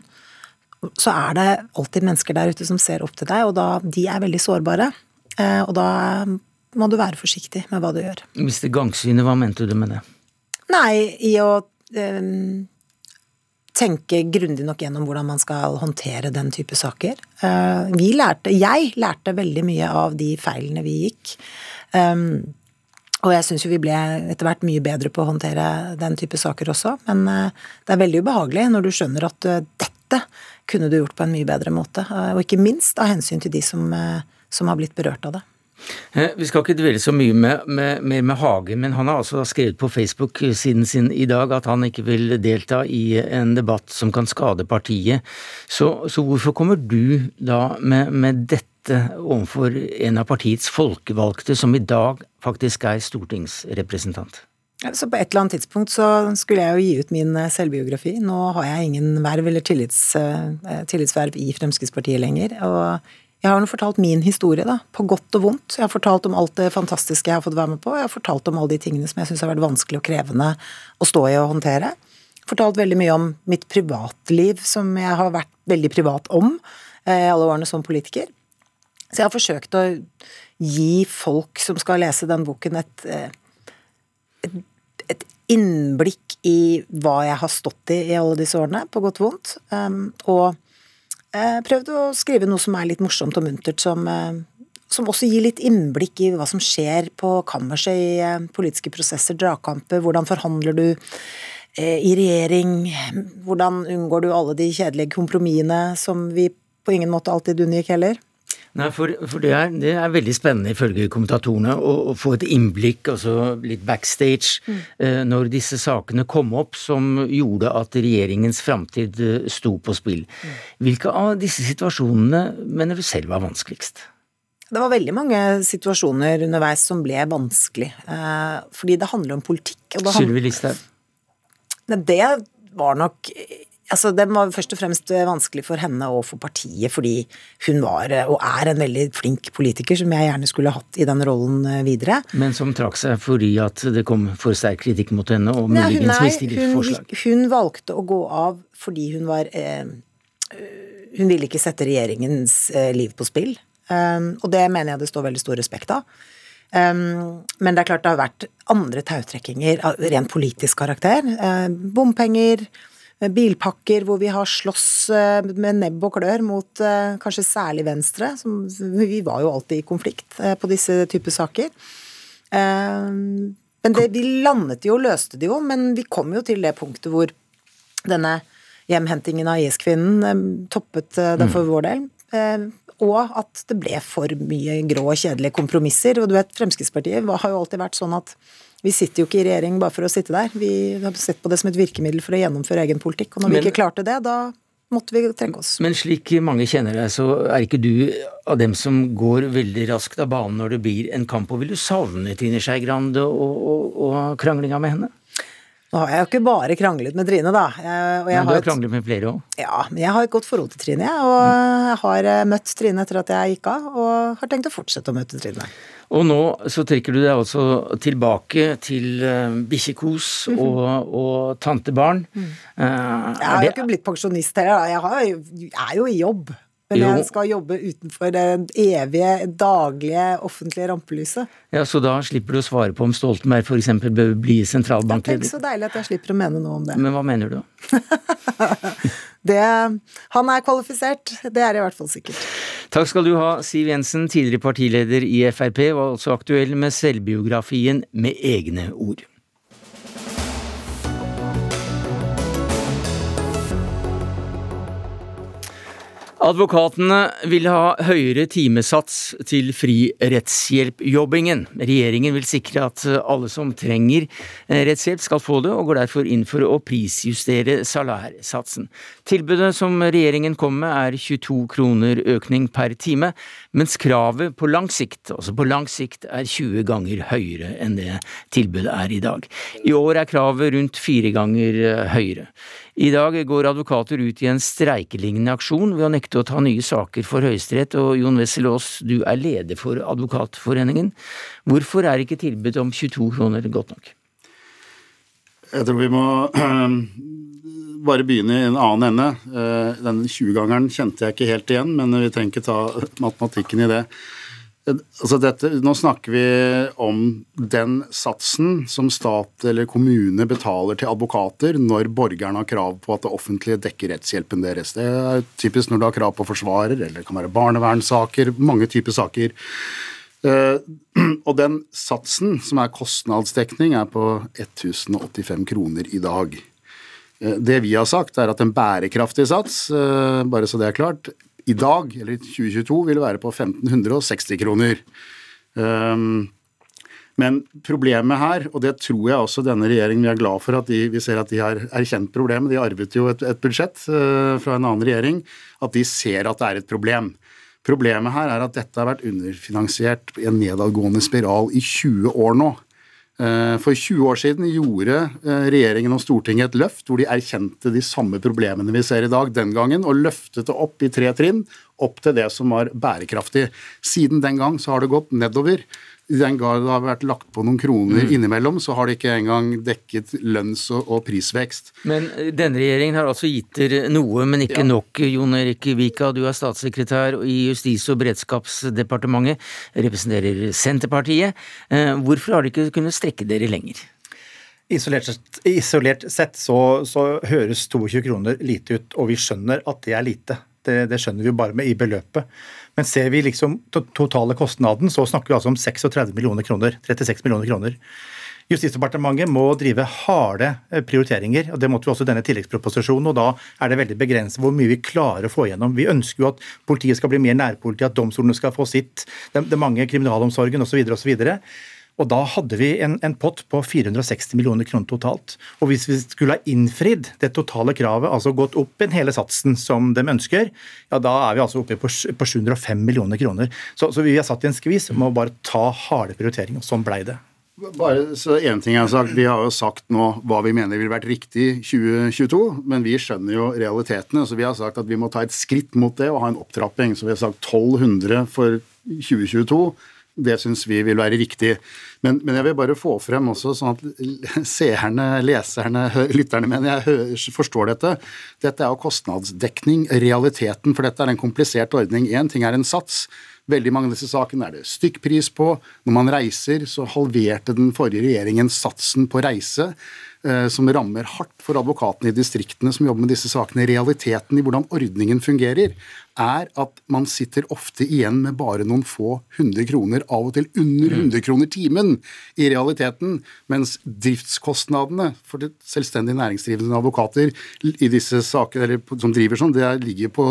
så er det alltid mennesker der ute som ser opp til deg, og da, de er veldig sårbare. Eh, og da må du være forsiktig med hva du gjør. Miste gangsynet, hva mente du med det? Nei, i å øh, tenke grundig nok gjennom hvordan man skal håndtere den type saker. Uh, vi lærte, jeg lærte veldig mye av de feilene vi gikk. Um, og jeg syns jo vi ble etter hvert mye bedre på å håndtere den type saker også, men uh, det er veldig ubehagelig når du skjønner at uh, dette kunne du gjort på en mye bedre måte. Uh, og ikke minst av hensyn til de som, som har blitt berørt av det. Eh, vi skal ikke dvele så mye mer med, med, med, Hage, men han har altså skrevet på Facebook-siden sin i dag at han ikke vil delta i en debatt som kan skade partiet. Så, så hvorfor kommer du da med, med dette overfor en av partiets folkevalgte, som i dag faktisk er stortingsrepresentant? Så På et eller annet tidspunkt så skulle jeg jo gi ut min eh, selvbiografi. Nå har jeg ingen verv eller tillits, eh, tillitsverv i Fremskrittspartiet lenger. og jeg har nå fortalt min historie, da, på godt og vondt. Jeg har fortalt om alt det fantastiske jeg har fått være med på, jeg har fortalt om alle de tingene som jeg syns har vært vanskelig og krevende å stå i og håndtere. Fortalt veldig mye om mitt privatliv, som jeg har vært veldig privat om eh, i alle årene som politiker. Så jeg har forsøkt å gi folk som skal lese den boken, eh, et innblikk i hva jeg har stått i i alle disse årene, på godt og vondt. Um, og Eh, prøvd å skrive noe som er litt morsomt og muntert, som, eh, som også gir litt innblikk i hva som skjer på kammerset i eh, politiske prosesser, dragkamper, hvordan forhandler du i regjering, hvordan unngår du alle de kjedelige kompromissene som vi på ingen måte alltid unngikk heller? Nei, for, for det, er, det, er, veldig spennende ifølge kommentatorene å, å få et innblikk, altså litt backstage, mm. eh, når disse sakene kom opp som gjorde at regjeringens framtid eh, sto på spill. Mm. Hvilke av disse situasjonene mener du selv var vanskeligst? Det var veldig mange situasjoner underveis som ble vanskelig, eh, fordi det handler om politikk. Sylvi Listhaug? Det var nok Altså, Den var først og fremst eh, vanskelig for henne og for partiet, fordi hun var eh, og er en veldig flink politiker som jeg gjerne skulle hatt i den rollen eh, videre. Men som trakk seg fordi at det kom for sterk kritikk mot henne og muligens mistillitsforslag? Hun, hun valgte å gå av fordi hun var eh, Hun ville ikke sette regjeringens eh, liv på spill. Um, og det mener jeg det står veldig stor respekt av. Um, men det er klart det har vært andre tautrekkinger av rent politisk karakter. Uh, bompenger bilpakker hvor vi har slåss eh, med nebb og klør mot eh, kanskje særlig Venstre. Som, vi var jo alltid i konflikt eh, på disse typer saker. Men det, vi landet jo og løste det jo, men vi kom jo til det punktet hvor denne hjemhentingen av IS-kvinnen toppet det for vår del. Og at det ble for mye grå og kjedelige kompromisser. Og du vet, Fremskrittspartiet har jo alltid vært sånn at vi sitter jo ikke i regjering bare for å sitte der. Vi har sett på det som et virkemiddel for å gjennomføre egen politikk. Og når Men, vi ikke klarte det, da måtte vi trekke oss. Men slik mange kjenner deg, så er ikke du av dem som går veldig raskt av banen når det blir en kamp. Og vil du savne Trine Skei Grande og, og, og kranglinga med henne? Nå har jeg jo ikke bare kranglet med Trine, da. Jeg, og jeg men du har, kranglet med flere òg? Ja, men jeg har et godt forhold til Trine, jeg. Og jeg har eh, møtt Trine etter at jeg gikk av, og har tenkt å fortsette å møte Trine. Og nå så trekker du deg altså tilbake til uh, bikkjekos mm -hmm. og, og, tantebarn. Mm. Uh, jeg har jo ikke blitt pensjonist heller, jeg, har, jeg er jo i jobb. Men jo. jeg skal jobbe utenfor det evige, daglige offentlige rampelyset. Ja, Så da slipper du å svare på om Stoltenberg f.eks. bør bli sentralbankleder? Tenk så deilig at jeg slipper å mene noe om det. Men hva mener du? det, han er kvalifisert, det er i hvert fall sikkert. Takk skal du ha, Siv Jensen, tidligere partileder i Frp, var altså aktuell med selvbiografien med egne ord. Advokatene vil ha høyere timesats til fri rettshjelpjobbingen. Regjeringen vil sikre at alle som trenger eh, rettshjelp skal få det, og går derfor inn for å prisjustere salærsatsen. Tilbudet som regjeringen kommer med er 22 kroner økning per time, mens kravet på lang sikt, altså på lang sikt, er 20 ganger høyere enn det tilbudet er i dag. I år er kravet rundt fire ganger eh, høyere. I dag går advokater ut i en streikelignende aksjon ved å nekte å ta nye saker for Høyesterett, og Jon Wessel Aas, du er leder for Advokatforeningen. Hvorfor er ikke tilbudet om 22 kroner godt nok? Jeg tror vi må bare begynne i en annen ende. Eh, den 20-gangeren kjente jeg ikke helt igjen, men vi trenger ikke ta matematikken i det. Altså dette, nå snakker vi om den satsen som stat eller kommune betaler til advokater når borgerne har krav på at det offentlige dekker rettshjelpen deres. Det er typisk når du har krav på forsvarer, eller det kan være barnevernssaker, mange typer saker. Eh, og den satsen, som er kostnadsdekning, er på 1085 kroner i dag. Eh, det vi har sagt, er at en bærekraftig sats, eh, bare så det er klart, i dag, eller i 2022, vil være på 1560 kroner. Um, men problemet her, og det tror jeg også denne regjeringen vi er glad for at de, vi ser at de har erkjent problemet, de arvet jo et, et budsjett uh, fra en annen regjering, at de ser at det er et problem. Problemet her er at dette har vært underfinansiert i en nedadgående spiral i 20 år nå. Eh, for 20 år siden gjorde eh, regjeringen og Stortinget et løft hvor de erkjente de samme problemene vi ser i dag den gangen, og løftet det opp i tre trinn, opp til det som var bærekraftig. Siden den gang så har det gått nedover i den grad det har vært lagt på noen kroner mm. innimellom, så har det ikke engang dekket lønns- og, og, prisvekst. Men eh, denne regjeringen har altså gitt dere noe, men ikke ja. nok. Jon Erik Vika, du er statssekretær i Justis- og beredskapsdepartementet, representerer Senterpartiet. Eh, hvorfor har dere ikke kunnet strekke dere lenger? Isolert sett, isolert sett så, så, høres 22 kroner lite ut, og vi skjønner at det er lite. Det, det skjønner vi bare med i beløpet. Men ser vi liksom totale kostnaden, så snakker vi altså om 36 millioner kroner. 36 millioner kroner. Justisdepartementet må drive harde eh, prioriteringer, og det måtte vi også i denne tilleggsproposisjonen. og Da er det veldig begrenset hvor mye vi klarer å få igjennom. Vi ønsker jo at politiet skal bli mer nærpoliti, at domstolene skal få sitt, det, det mange kriminalomsorgen osv. osv. Og da hadde vi en, en, pott på 460 millioner kroner totalt. Og hvis vi skulle ha innfridd det totale kravet, altså gått opp en hele satsen som de ønsker, ja da er vi altså oppe på, på 705 millioner kroner. Så, så vi har satt i en skvis, må bare ta harde prioriteringer. Sånn blei det. Bare så en ting jeg har sagt, Vi har jo sagt nå hva vi mener ville vært riktig 2022, men vi skjønner jo realitetene. så Vi har sagt at vi må ta et skritt mot det og ha en opptrapping. Så vi har sagt 1200 for 2022 det syns vi vil være riktig. Men, men, jeg vil bare få frem også, sånn at seerne, leserne, lytterne mener jeg forstår dette. Dette er jo kostnadsdekning, realiteten, for dette er en komplisert ordning. Én ting er en sats. Veldig mange av disse sakene er det stykkpris på. Når man reiser, så halverte den forrige regjeringen satsen på reise. Eh, som rammer hardt for advokatene i distriktene som jobber med disse sakene. Realiteten i hvordan ordningen fungerer, er at man sitter ofte igjen med bare noen få hundre kroner, av og til under 100 mm. kroner timen i realiteten, mens driftskostnadene for det selvstendig næringsdrivende advokater i disse saker, eller som driver sånn, det ligger på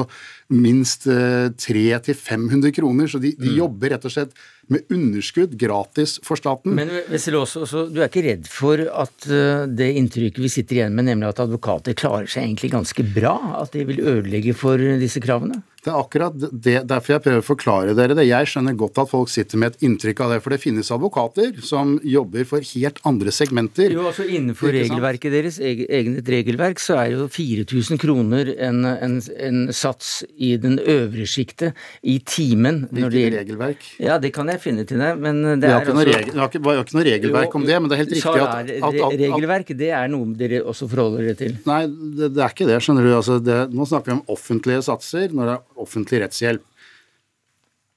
minst 300-500 eh, kroner. Så de, de mm. jobber rett og slett med underskudd gratis for staten. Men også, du er ikke redd for at eh, det inntrykket vi sitter igjen med, nemlig at advokater klarer seg egentlig ganske bra? At de vil ødelegge for disse kravene? Det er akkurat det, derfor jeg prøver å forklare dere det. Jeg skjønner godt at folk sitter med et inntrykk av det, for det finnes advokater som jobber for helt andre segmenter. Jo, altså Innenfor regelverket deres, eget regelverk, så er jo 4000 kroner en, en, en sats i den øvre sjiktet i timen. Hvilket regelverk? Ja, det kan jeg finne til deg, men det er altså Det var ikke, ikke noe regelverk jo, om det, men det er helt riktig at, at, at, at Regelverk, det er noe dere også forholder dere til? Nei, det, det, er ikke det, skjønner du. Altså, det, nå snakker vi om offentlige satser. når det er offentlig rettshjelp.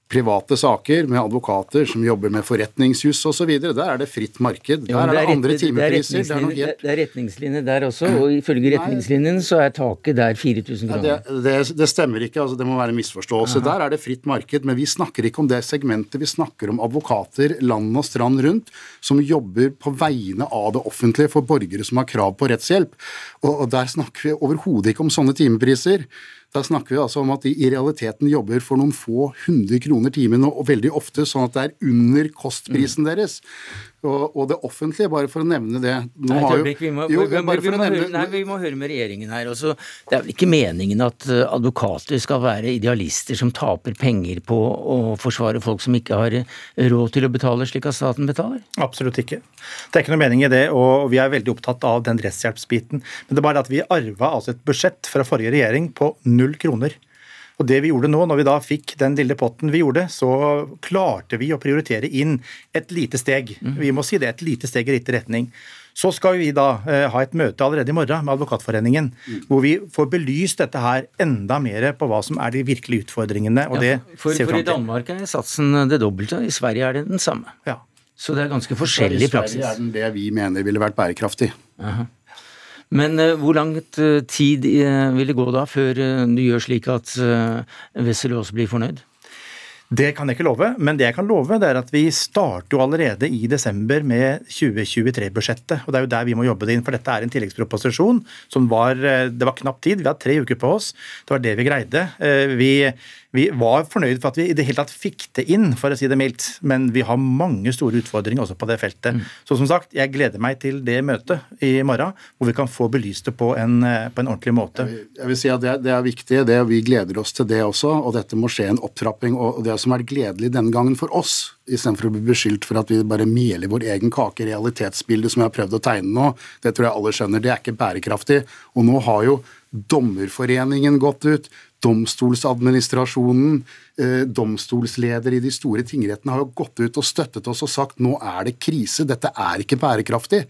Private saker med advokater som jobber med forretningsjus osv. Der er det fritt marked. Der ja, er det, er andre timepriser. Det, det, helt... det er retningslinjer der også, og ifølge retningslinjene så er taket der 4000 kroner. Det, det, stemmer ikke, altså det må være en misforståelse. Aha. Der er det fritt marked, men vi snakker ikke om det segmentet. Vi snakker om advokater land og strand rundt som jobber på vegne av det offentlige for borgere som har krav på rettshjelp. Og, og der snakker vi overhodet ikke om sånne timepriser. Da snakker vi altså om at de i realiteten jobber for noen få hundre kroner timen, og veldig ofte sånn at det er under kostprisen mm. deres. Og, og, det offentlige, bare for å nevne det Nå nei, jo, vi, må, jo, vi, må nevne, høre, nei, vi må høre med regjeringen her. Også. Det er vel ikke meningen at eh, advokater skal være idealister som taper penger på å forsvare folk som ikke har råd til å betale slik at staten betaler? Absolutt ikke. Det er ikke noe mening i det, og vi er veldig opptatt av den rettshjelpsbiten. Men det er bare at vi arva altså et budsjett fra forrige regjering på null kroner. Og det vi gjorde nå, når vi da fikk den lille potten vi gjorde, så klarte vi å prioritere inn et lite steg. Mm. Vi må si det, et lite steg i riktig retning. Så skal vi da eh, ha et møte allerede i morgen med Advokatforeningen, mm. hvor vi får belyst dette her enda mer på hva som er de virkelige utfordringene. og ja, det for, for i Danmark er satsen det dobbelte, i Sverige er det den samme. Ja. Så det er ganske forskjellig praksis. I Sverige er den det vi mener ville vært bærekraftig. Aha. Men uh, hvor lang uh, tid uh, vil det gå da før du gjør slik at Wessel også blir fornøyd? Det kan jeg ikke love, men det jeg kan love, det er at vi starter jo allerede i desember med 2023-budsjettet. og Det er jo der vi må jobbe det inn, for dette er en tilleggsproposisjon som var Det var knapp tid, vi hadde tre uker på oss. Det var det vi greide. Vi vi var fornøyd for at vi i det hele tatt fikk det inn, for å si det mildt. Men vi har mange store utfordringer også på det feltet. Mm. Så som sagt, jeg gleder meg til det møtet i morgen, hvor vi kan få belyst det på en, på en ordentlig måte. Jeg vil, jeg vil si at det, det, er viktig, det, vi gleder oss til det også. Og dette må skje en opptrapping. Og det som er gledelig denne gangen for oss, istedenfor å bli beskyldt for at vi bare meler vår egen kake, i realitetsbildet som jeg har prøvd å tegne nå, det tror jeg alle skjønner, det er ikke bærekraftig. Og nå har jo Dommerforeningen gått ut, Domstolsadministrasjonen, eh, domstolsleder i de store tingrettene har jo gått ut og støttet oss og sagt nå er det krise, dette er ikke bærekraftig.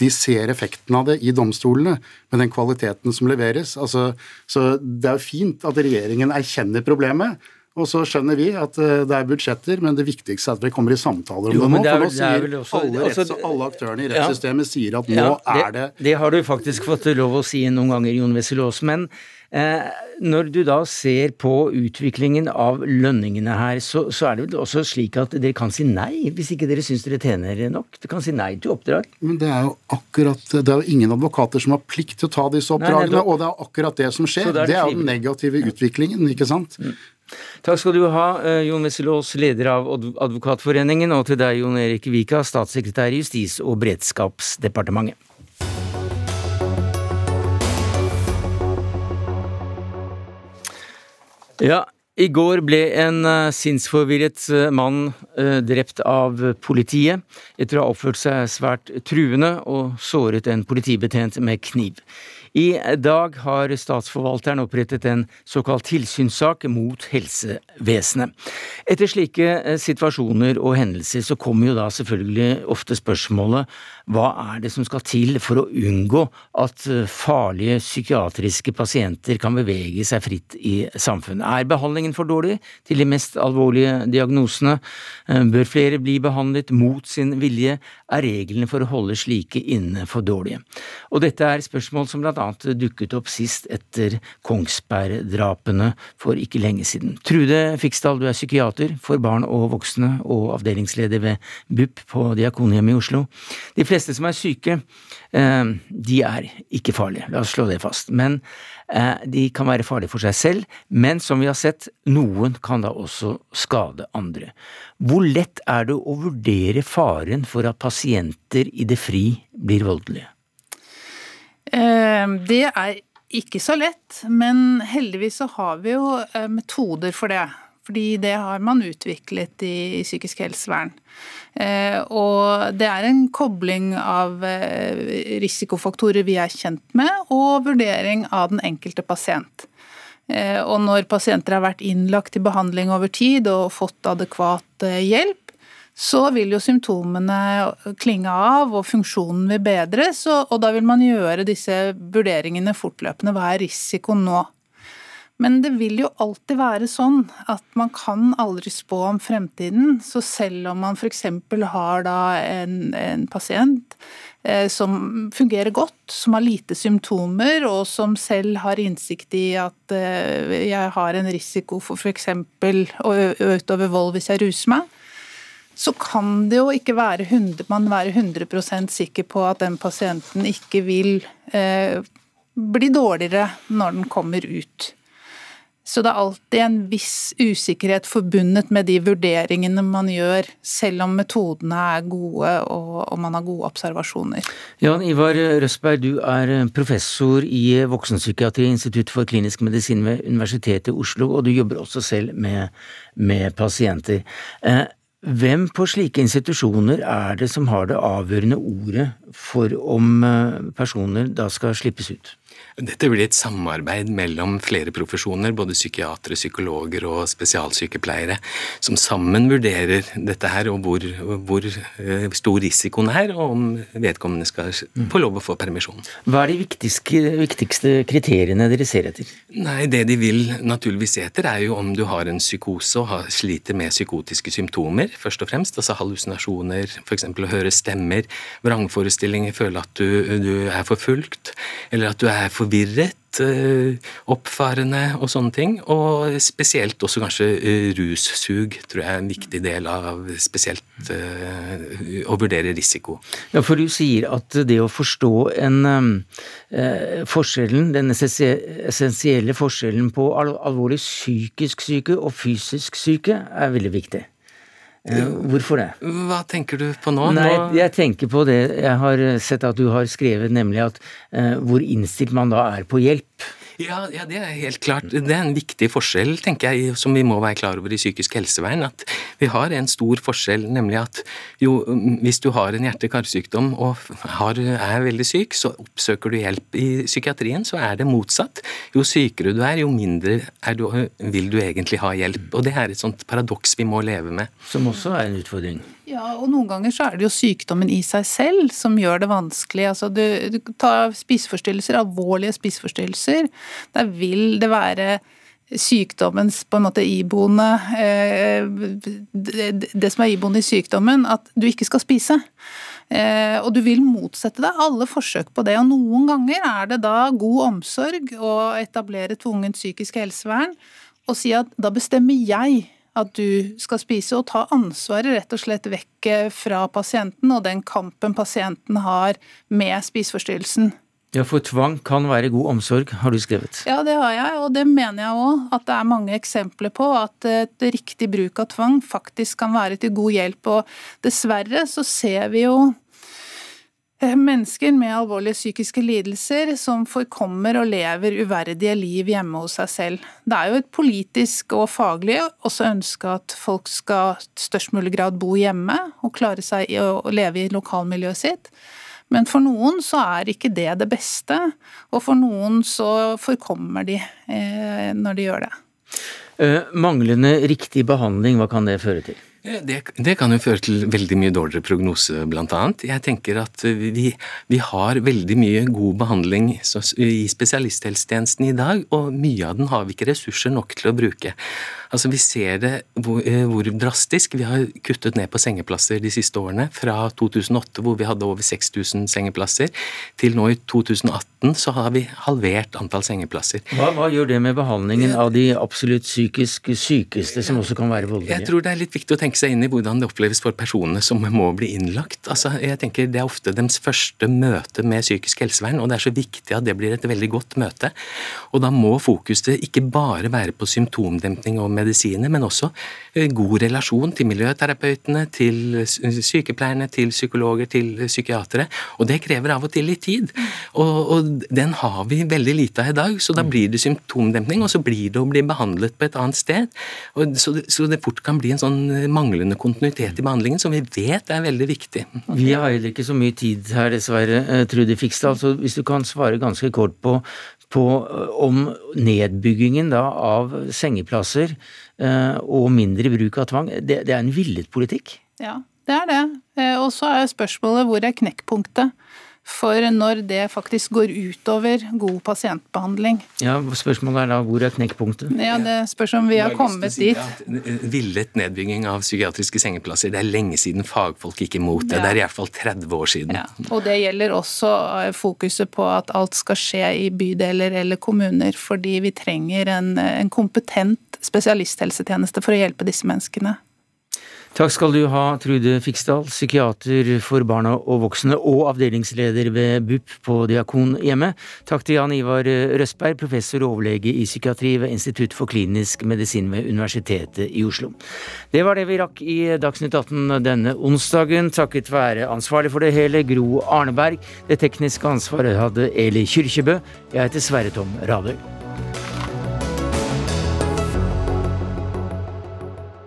De ser effekten av det i domstolene med den kvaliteten som leveres. Altså, så det er jo fint at regjeringen erkjenner problemet. Og så skjønner vi at eh, det er budsjetter, men det viktigste er at vi kommer i samtaler om jo, det nå. For nå sier også, alle, retts, altså, alle, aktørene i rettssystemet ja, sier at nå ja, det, er det Det har du faktisk fått lov å si noen ganger, Jon Wessel Aas. Men Eh, når du da ser på utviklingen av lønningene her, så, så, er det vel også slik at dere kan si nei hvis ikke dere syns dere tjener nok? Dere kan si nei til oppdrag? Men det er jo akkurat Det er jo ingen advokater som har plikt til å ta disse oppdragene, nei, nei, og det er akkurat det som skjer. Det er, det er, jo den negative utviklingen, ikke sant? Mm. Takk skal du ha, Jon Jon Aas, leder av Advokatforeningen, og til deg, Jon Erik Vika, statssekretær i Justis- og beredskapsdepartementet. Ja, i går ble en uh, sinnsforvirret uh, mann drept av politiet etter å ha oppført seg svært truende og såret en politibetjent med kniv. I dag har statsforvalteren opprettet en såkalt tilsynssak mot helsevesenet. Etter slike eh, situasjoner og hendelser så kommer jo da selvfølgelig ofte spørsmålet hva er det som skal til for å unngå at eh, farlige psykiatriske pasienter kan bevege seg fritt i samfunnet? Er behandlingen for dårlig til de mest alvorlige diagnosene? Eh, bør flere bli behandlet mot sin vilje? Er reglene for å holde slike inne for dårlige? Og dette er spørsmål som blant dukket opp sist etter Kongsberg-drapene for ikke lenge siden. Trude Fiksdal, du er psykiater for barn og voksne og avdelingsleder ved BUP på Diakonhjemmet i Oslo. De fleste som er syke, eh, de er ikke farlige, la oss slå det fast. Men eh, de kan være farlige for seg selv, men som vi har sett, noen kan da også skade andre. Hvor lett er det å vurdere faren for at pasienter i det fri blir voldelige? Eh, det er ikke så lett, men heldigvis så har vi jo eh, metoder for det. Fordi det har man utviklet i psykisk helsevern. Eh, og det er en kobling av risikofaktorer vi er kjent med, og vurdering av den enkelte pasient. Og når pasienter har vært innlagt til behandling over tid og fått adekvat hjelp, så vil jo symptomene klinge av og funksjonen vil bedres, og, da vil man gjøre disse vurderingene fortløpende. Hva er risikoen nå? Men det vil jo alltid være sånn at man kan aldri spå om fremtiden. Så selv om man f.eks. har da en, en pasient eh, som fungerer godt, som har lite symptomer, og som selv har innsikt i at eh, jeg har en risiko for f.eks. å utøve vold hvis jeg ruser meg, så kan det jo ikke være 100, man være 100% sikker på at den pasienten ikke vil eh, bli dårligere når den kommer ut. Så det er alltid en viss usikkerhet forbundet med de vurderingene man gjør, selv om metodene er gode og, og man har gode observasjoner. Jan Ivar Røsberg, du er professor i voksenpsykiatri, Institutt for klinisk medisin ved Universitetet i Oslo, og du jobber også selv med, med pasienter. Eh, hvem på slike institusjoner er det som har det avgjørende ordet for om eh, personer da skal slippes ut? Dette blir et samarbeid mellom flere profesjoner, både psykiatere, psykologer og spesialsykepleiere, som sammen vurderer dette her, og hvor, hvor eh, stor risikoen er, og om vedkommende skal få lov å få permisjon. Hva er de viktigste, viktigste kriteriene dere ser etter? Nei, Det de vil naturligvis se etter, er jo om du har en psykose og sliter med psykotiske symptomer, først og fremst. Altså hallusinasjoner, f.eks. å høre stemmer, vrangforestillinger, føle at du, du er forfulgt, eller at du er forvirret, eh, oppfarende og sånne ting. Og spesielt også kanskje eh, russug, tror jeg er en viktig del av spesielt eh, å vurdere risiko. Ja, for du sier at det å forstå en forskjellen, den essensielle forskjellen på alvorlig psykisk syke og fysisk syke, er veldig viktig. Eh, hvorfor det? Hva tenker du på nå? Nei, Jeg tenker på det jeg har sett at du har skrevet, nemlig at uh, hvor innstilt man da er på hjelp. Ja, ja, det er helt klart. Det er en viktig forskjell, tenker jeg, som vi må være klar over i psykisk helsevern. At vi har en stor forskjell, nemlig at jo, hvis du har en hjerte-karsykdom og har, er veldig syk, så oppsøker du hjelp. I psykiatrien så er det motsatt. Jo sykere du er, jo mindre er du, vil du egentlig ha hjelp. Og det er et sånt paradoks vi må leve med. Som også er en utfordring. Ja, og noen ganger så er det jo sykdommen i seg selv som gjør det vanskelig. Altså du, du tar spiseforstyrrelser, alvorlige spiseforstyrrelser. Der vil det være sykdommens på en måte iboende eh, det, som er iboende i sykdommen, at du ikke skal spise. Eh, og du vil motsette deg alle forsøk på det. Og noen ganger er det da god omsorg å etablere tvungent psykisk helsevern og si at da bestemmer jeg at du skal spise, og ta ansvaret rett og slett vekk fra pasienten og den kampen pasienten har med spiseforstyrrelsen. Ja, for tvang kan være god omsorg, har du skrevet. Ja, det har jeg, og det mener jeg òg. At det er mange eksempler på at et riktig bruk av tvang faktisk kan være til god hjelp. Og dessverre så ser vi jo Eh, mennesker med alvorlige psykiske lidelser som forkommer og lever uverdige liv hjemme hos seg selv. Det er jo et politisk og faglig også ønske at folk skal størst mulig grad bo hjemme og klare seg å leve i lokalmiljøet sitt. Men for noen så er ikke det det beste, og for noen så forkommer de eh, når de gjør det. Uh, manglende riktig behandling, hva kan det føre til? Det, det, kan jo føre til veldig mye dårligere prognose, annet. Jeg tenker at vi, vi har veldig mye god behandling i spesialisthelsetjenesten i dag, og mye av den har vi ikke ressurser nok til å bruke. Altså, Vi ser det hvor, eh, hvor, drastisk. Vi har kuttet ned på sengeplasser de siste årene. Fra 2008, hvor vi hadde over 6000 sengeplasser, til nå i 2018 så har vi halvert antall sengeplasser. Hva, hva gjør det med behandlingen av de absolutt psykisk sykeste, som også kan være voldelige? Jeg tror det er litt viktig å tenke seg inn i hvordan det oppleves for personene som må bli innlagt. Altså, jeg tenker Det er ofte deres første møte med psykisk helsevern, og det er så viktig at det blir et veldig godt møte. Og da må fokuset ikke bare være på symptomdempning og medisiner, men også eh, god relasjon til miljøterapeutene, til sykepleierne, til psykologer, til psykiatere. Og det krever av og til litt tid. Og, og den har vi veldig lite av i dag, så da blir det symptomdempning, og så blir det å bli behandlet på et annet sted. Og så, så det fort kan bli en sånn manglende kontinuitet i behandlingen, som vi vet er veldig viktig. Vi har heller ikke så mye tid her, dessverre, eh, Trude Fiksdal. Så hvis du kan svare ganske kort på på eh, om nedbyggingen da av sengeplasser eh, og mindre bruk av tvang, det, det er en villet politikk? Ja, det er det. Og så er spørsmålet hvor er knekkpunktet? For når det faktisk går utover god pasientbehandling. Ja, Spørsmålet er da hvor er knekkpunktet? Ja, Det spørs om vi har kommet si dit. Villet nedbygging av psykiatriske sengeplasser. Det er lenge siden fagfolk gikk imot det. Ja. Det er i hvert fall 30 år siden. Ja. Og det gjelder også eh, fokuset på at alt skal skje i bydeler eller kommuner, fordi vi trenger en, en kompetent spesialisthelsetjeneste for å hjelpe disse menneskene. Takk skal du ha, Trude Fiksdal, psykiater for barna og voksne og avdelingsleder ved BUP på Diakonhjemmet. Takk til Jan Ivar Røsberg, professor og overlege i psykiatri ved Institutt for klinisk medisin ved Universitetet i Oslo. Det var det vi rakk i Dagsnytt 18 denne onsdagen, takket være ansvarlig for det hele, Gro Arneberg. Det tekniske ansvaret hadde Eli Kyrkjebø. Jeg heter Sverre Tom Radøy.